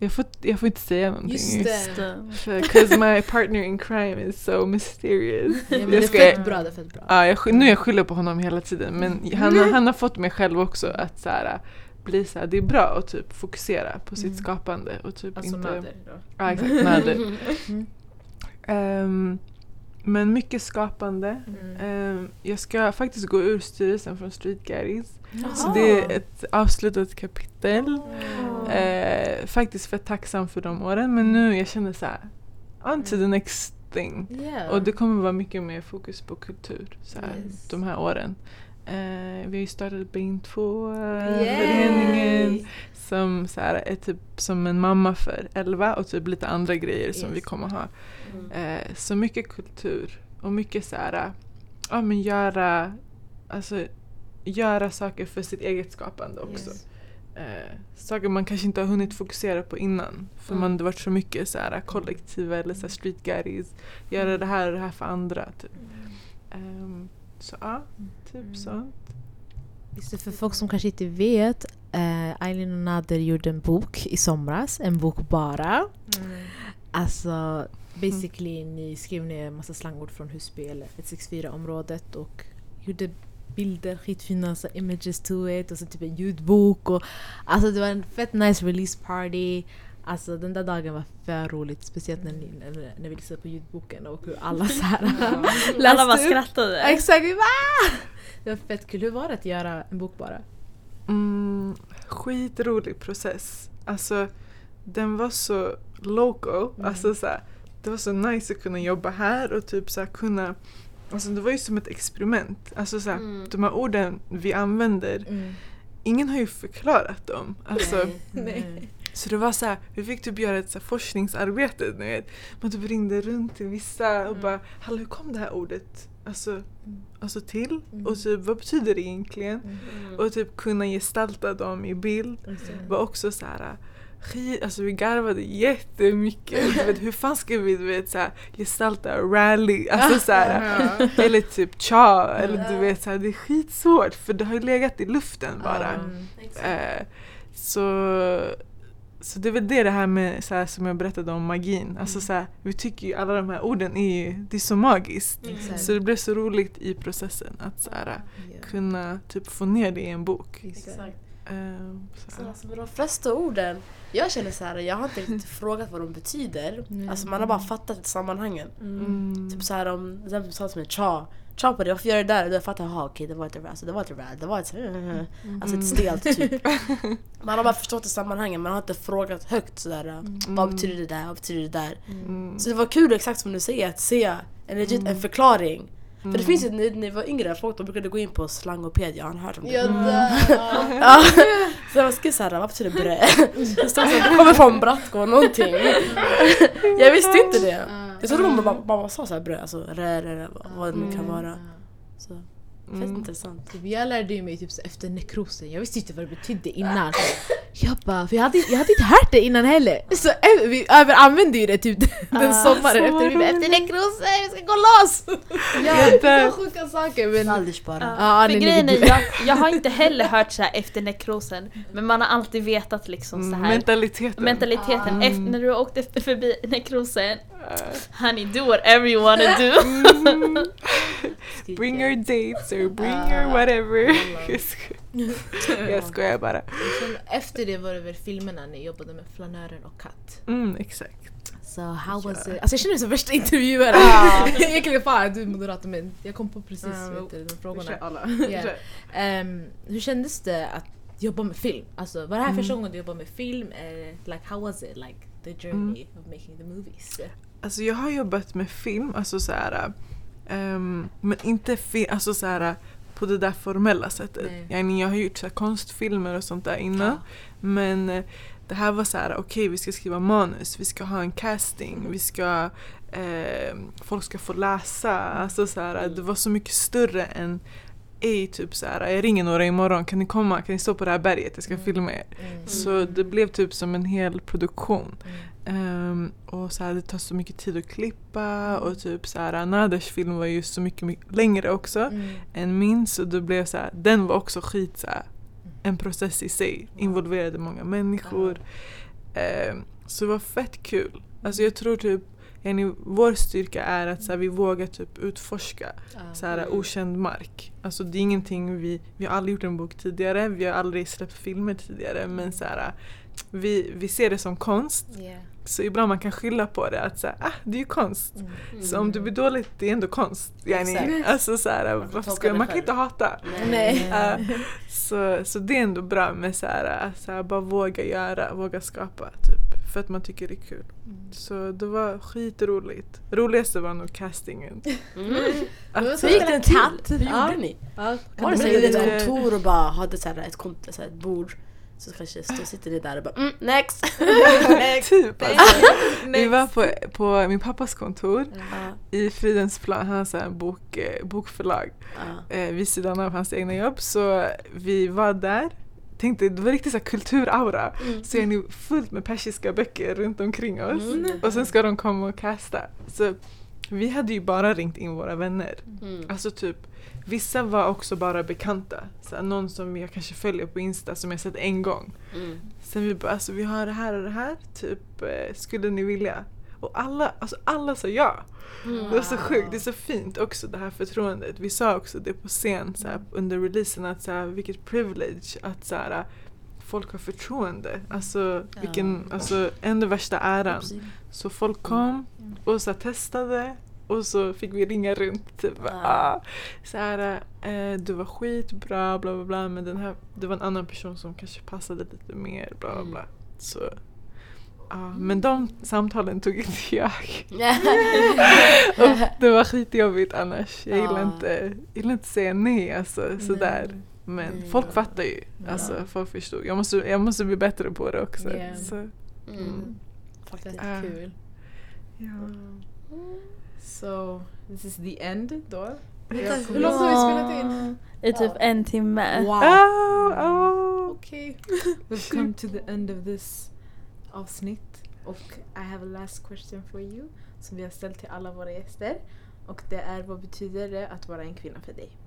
jag, får, jag får inte säga någonting. Just Just det. det. Because my partner in crime is so mysterious. Ja, men det jag är ska, fett bra, det är fett bra. ja, jag, nu jag skyller på honom hela tiden men han, har- han har fått mig själv också att så här, bli så här, det är bra att typ fokusera på sitt Mm. skapande och typ Alltså inte... Nader då? Ja exakt, nader. Mm. Ehm, men mycket skapande. Mm. Ehm, jag ska faktiskt gå ur styrelsen från Street Gaddies. Så det är ett avslutat kapitel. Eh, faktiskt för tacksam för de åren men nu jag känner så här, on to the next thing. Yeah. Och det kommer vara mycket mer fokus på kultur så här, Yes. de här åren. Eh, vi har ju startat Bein 2 Yay! föreningen som så här, är typ som en mamma för 11 och typ lite andra grejer som Yes. vi kommer ha. Mm. Eh, så mycket kultur och mycket så här, ja men göra, alltså göra saker för sitt eget skapande också. Yes. Eh, saker man kanske inte har hunnit fokusera på innan. För Mm. man det varit så mycket så här, kollektiva eller så här, street gaddies. Göra det här och det här för andra. Typ. Ehm, så ja, typ Mm. sånt. Just det, för folk som kanske inte vet, eh, Eileen och Nader gjorde en bok i somras, en bok bara. Alltså basically ni skrev ner en massa slangord från Husby eller 164-området och gjorde bilder, skitfina så images to it och så typ en ljudbok och alltså det var en fett nice release party. Alltså den där dagen var för roligt, speciellt när, ni, när, när vi lyssnade på ljudboken och hur alla så här Alla bara upp. skrattade. Exakt, vi bara Det var fett kul. Hur var det att göra en bok bara? Mm, skitrolig process. Alltså den var så local. Mm. Alltså, så här, det var så nice att kunna jobba här och typ så här, kunna Alltså det var ju som ett experiment. Alltså så här, Mm. de här orden vi använder, ingen har ju förklarat dem. Alltså, Nej. Så det var så här, vi fick typ göra ett så här forskningsarbete. Ni vet. Man typ ringde runt till vissa och bara Hallå hur kom det här ordet alltså, alltså till? Mm. Och typ vad betyder det egentligen? Mm. Och typ kunna gestalta dem i bild var också så här skit, alltså vi garvade jättemycket. Du vet, hur fan ska vi du vet, så här, gestalta rally? Alltså så här, eller typ cha, eller du vet så här, det är skitsvårt för det har ju legat i luften bara. Mm. Eh, så, så det är väl det det här med så här, som jag berättade om magin. Alltså så här, vi tycker ju alla de här orden är ju, det är så magiskt. Exakt. Så det blev så roligt i processen att så här, kunna typ få ner det i en bok. Exakt. Eh, så, Så alltså med de flesta orden, jag känner så här, jag har inte riktigt frågat vad de betyder. Mm. Alltså man har bara fattat sammanhangen. mm, Typ så här om, till exempel sa till mig cha, Tja på det, varför gör du det där? Och jag fattar, jaha okej det var ett alltså, det var ett rad, det var ett Mm. Alltså ett stelt typ. Man har bara förstått i sammanhanget, man har inte frågat högt sådär. Vad betyder det där? Vad betyder det där? Mm. Så det var kul exakt som du säger att se en legit en förklaring. För det finns ju när vi var yngre, folk de brukade gå in på slangopedia, har ni hört om det? Ja, Mm. Ja. Så jag skrev såhär, vad betyder brä? Det stod såhär, det kommer från Brattgård någonting. Jag visste inte det. Jag trodde man bara, bara sa såhär brä, alltså rä, rä, rä, vad det nu kan vara. Så, fett intressant. Typ, jag lärde ju mig typ så efter nekrosen, jag visste inte vad det betydde innan. Jag bara, för jag hade, jag hade inte hört det innan heller. Så ö- vi överanvände ju det typ den sommaren efter, vi bara, efter nekrosen, vi ska gå loss! Ja, det var sjuka saker men... Aldrig bara. Ja, För nej, grejen är, jag, jag har inte heller hört så här efter nekrosen, men man har alltid vetat liksom så här Mentaliteten. mentaliteten. Efter, när du åkte förbi nekrosen, honey do whatever you wanna do. Mm. Bring your dates or bring your whatever. Jag skojar. Bara. Sen efter det var det väl filmerna när jag jobbade med Flanören och Katt. Mm, exakt. Så how was it? Alltså jag känner mig som värsta intervjuare. Egentligen fan du är moderat men jag kom på precis vet du, de frågorna. alla. Yeah. Ehm, hur kändes det att jobba med film? Alltså var det här första gången du jobbade med film? Eh, like how was it? Like the journey of making the movies? Alltså jag har jobbat med film, alltså så här, ehm, men inte fi- alltså så här, på det där formella sättet. Nej. Jag har gjort så konstfilmer och sånt där innan. Men eh, det här var så här: okej vi ska skriva manus, vi ska ha en casting, vi ska, eh, folk ska få läsa. Alltså så här, det var så mycket större än Ej, typ så här, jag ringer några imorgon, kan ni komma? Kan ni stå på det här berget? Jag ska filma er. Mm. Så det blev typ som en hel produktion. Ehm, och så här, det tar så mycket tid att klippa och typ så här, Naders film var ju så mycket, mycket längre också Mm. än min så det blev så här, den var också skit så här, en process i sig. Involverade många människor. Ehm, så det var fett kul. Alltså jag tror typ yani, vår styrka är att så här, vi vågar typ utforska så här, okänd mark. Alltså det är ingenting vi, vi har aldrig gjort en bok tidigare, vi har aldrig släppt filmer tidigare men så här, vi, vi ser det som konst. Yeah. Så ibland man kan skylla på det att så här, ah, det är ju konst. Så om det blir dåligt, det är ändå konst. Yani, alltså så här, Man varför ska, man kan inte hata. Nej. Ja, så, så det är ändå bra med så här, så här, bara våga göra, våga skapa typ. För att man tycker det är kul. Så det var skitroligt. Roligaste var nog castingen. Mm. Hur gick den till? Hur Ja. gjorde ni? Ja, Var det så ett kontor och bara hade så här ett, kont- så här ett bord? Så kanske stå, sitter ni där och bara mm, next! typ alltså. Vi var på, på min pappas kontor Ja, i Fridhemsplan, han har så en bok, eh, bokförlag ja. eh, vid sidan av hans egna jobb. Så vi var där, tänkte det var riktigt så kulturaura. Så är ni fullt med persiska böcker runt omkring oss. Och sen ska de komma och casta. Så vi hade ju bara ringt in våra vänner. Mm. Alltså typ, vissa var också bara bekanta. Så någon som jag kanske följer på Insta som jag sett en gång. Mm. Sen vi bara, alltså vi har det här och det här, typ eh, skulle ni vilja? Och alla, alltså alla sa ja. Mm. Det var så sjukt, det är så fint också det här förtroendet. Vi sa också det på scen så här, under releasen att så här, vilket privilege att så här, folk har förtroende. Alltså vilken, alltså ändå värsta äran. Så folk kom och så testade och så fick vi ringa runt. Typ, ah, så här, eh, du var skitbra, bla bla bla. Men den här, det var en annan person som kanske passade lite mer, bla bla Mm. bla. Så, ja, men de samtalen tog inte jag. Och det var skitjobbigt annars. Jag gillar, Ja. inte, jag gillar inte säga nej alltså, sådär. Men Nej. folk fattar ju. Alltså, folk förstod. Jag måste, jag måste bli bättre på det också. Yeah. Så, Mm. Faktiskt Ja. kul. ja. So this is the end då. Hur långt har vi spelat in? I typ en timme. Wow. Oh, oh. Okej. We've come to the end of this avsnitt och I have a last question for you som vi har ställt till alla våra gäster. Och det är vad betyder det att vara en kvinna för dig?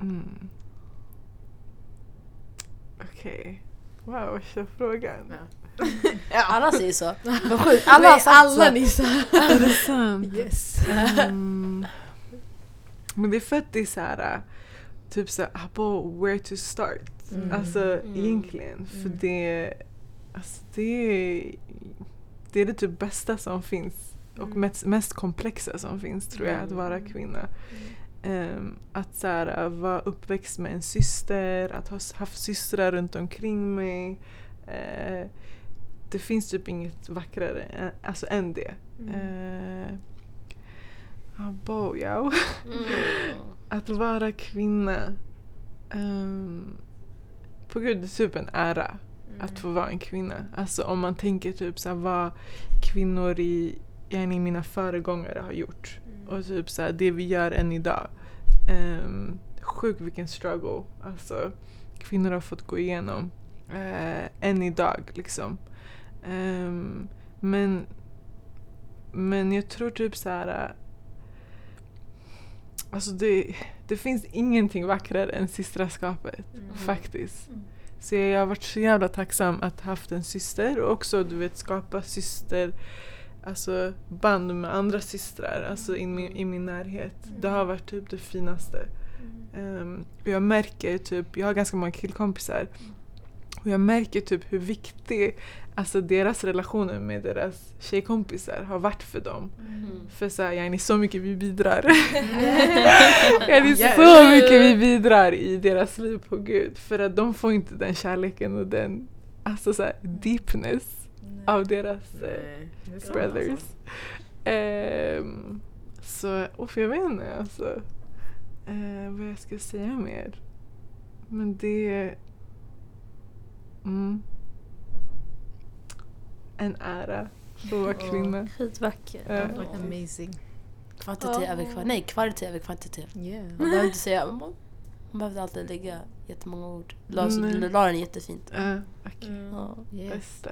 Mm. Okej. Wow, värsta frågan. Alla säger så. Alla har sagt alla så. ni sa. Är det sant? Yes. Mm. Men det är för att det är såhär, typ såhär, på where to start. Mm. Alltså Mm. egentligen. För Mm. det, alltså, det, är, det är det typ bästa som finns. Och Mm. mest, mest komplexa som finns tror jag, att vara kvinna. Ehm, att så här, vara uppväxt med en syster, att ha haft systrar runt omkring mig. Eh, det finns typ inget vackrare alltså, än det. Eh, ja, bojo. Att vara kvinna. Um, på gud, det är typ en ära att få vara en kvinna. Alltså om man tänker typ så här, vad kvinnor i, i mina föregångare har gjort. Och typ så här, det vi gör än idag. Um, sjukt vilken struggle alltså, kvinnor har fått gå igenom. Uh, än idag liksom. Um, men, men jag tror typ så här. Alltså det, det finns ingenting vackrare än systraskapet faktiskt. Så jag har varit så jävla tacksam att ha haft en syster och också du vet skapa syster alltså band med andra systrar alltså i min, i min närhet. Det har varit typ det finaste. Um, jag märker typ, jag har ganska många killkompisar och jag märker typ hur viktig alltså deras relationer med deras tjejkompisar har varit för dem. För så här, yani, så mycket vi bidrar. yani, så mycket vi bidrar i deras liv på gud. För att de får inte den kärleken och den alltså så här, deepness av deras eh, brothers. Ehm, så, och jag vet inte alltså, eh, vad jag ska säga mer. Men det... Mm, en ära att vara kvinna. Skitvacker. Eh, Amazing. Kvantitet över kvalitet. Nej, kvalitet över kvantitet. Yeah. Man behöver inte säga... Man, man behöver alltid lägga jättemånga ord. La, la den jättefint. eh, okej. Ja. Yes. Bästa.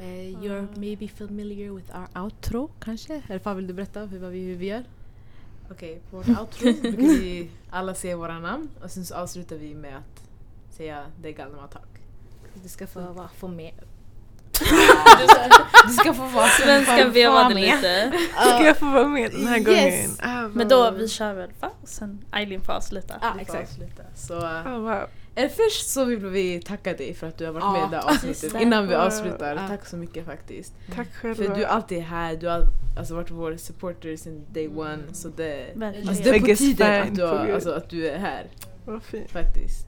Eh, you're maybe familiar with our outro kanske? Eller vad vill du berätta hur, vad vi, hur vi gör? Okej, på vårt outro brukar vi alla säga våra namn och sen så avslutar vi med att säga det galna tak. Du ska få, va, få med. Du ska få vara Svenskan vevade lite. Ska jag få vara med den här Yes. gången? Ah, Men då, vi kör väl va? Sen Eileen får avsluta. Ah, Vi får exakt. avsluta. Så uh, ah, wow. eh, först så vill vi tacka dig för att du har varit Ja, med i det här avsnittet. Innan vi avslutar, Ja. tack så mycket faktiskt. Tack själva. För du är alltid här, du har alltså varit vår supporter sedan day one. Så det, alltså det är på tiden att du, har, alltså, att du är här Vad fint. faktiskt.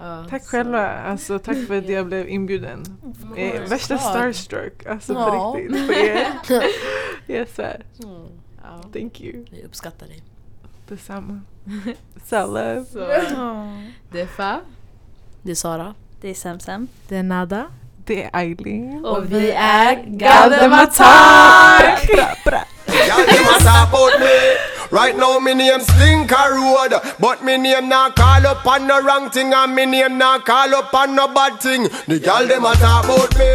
Ja, Tack så- själva. Alltså, tack för att jag blev inbjuden. Eh, värsta starstruck. Alltså Ja. på riktigt. På er. Jag svär. Mm. Ja. Thank you. Vi uppskattar dig. Detsamma. Så, Åh. det är Fa, Det är Sara. Det är Semsem. Det är Nada. Det är Eileen. Och vi är Galdematak! Bra, Right now me name Slinker Road, but me name not call up on no wrong thing, and me name not call up on no bad thing. The y'all them a talk about me.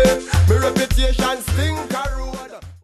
Me reputation Slinker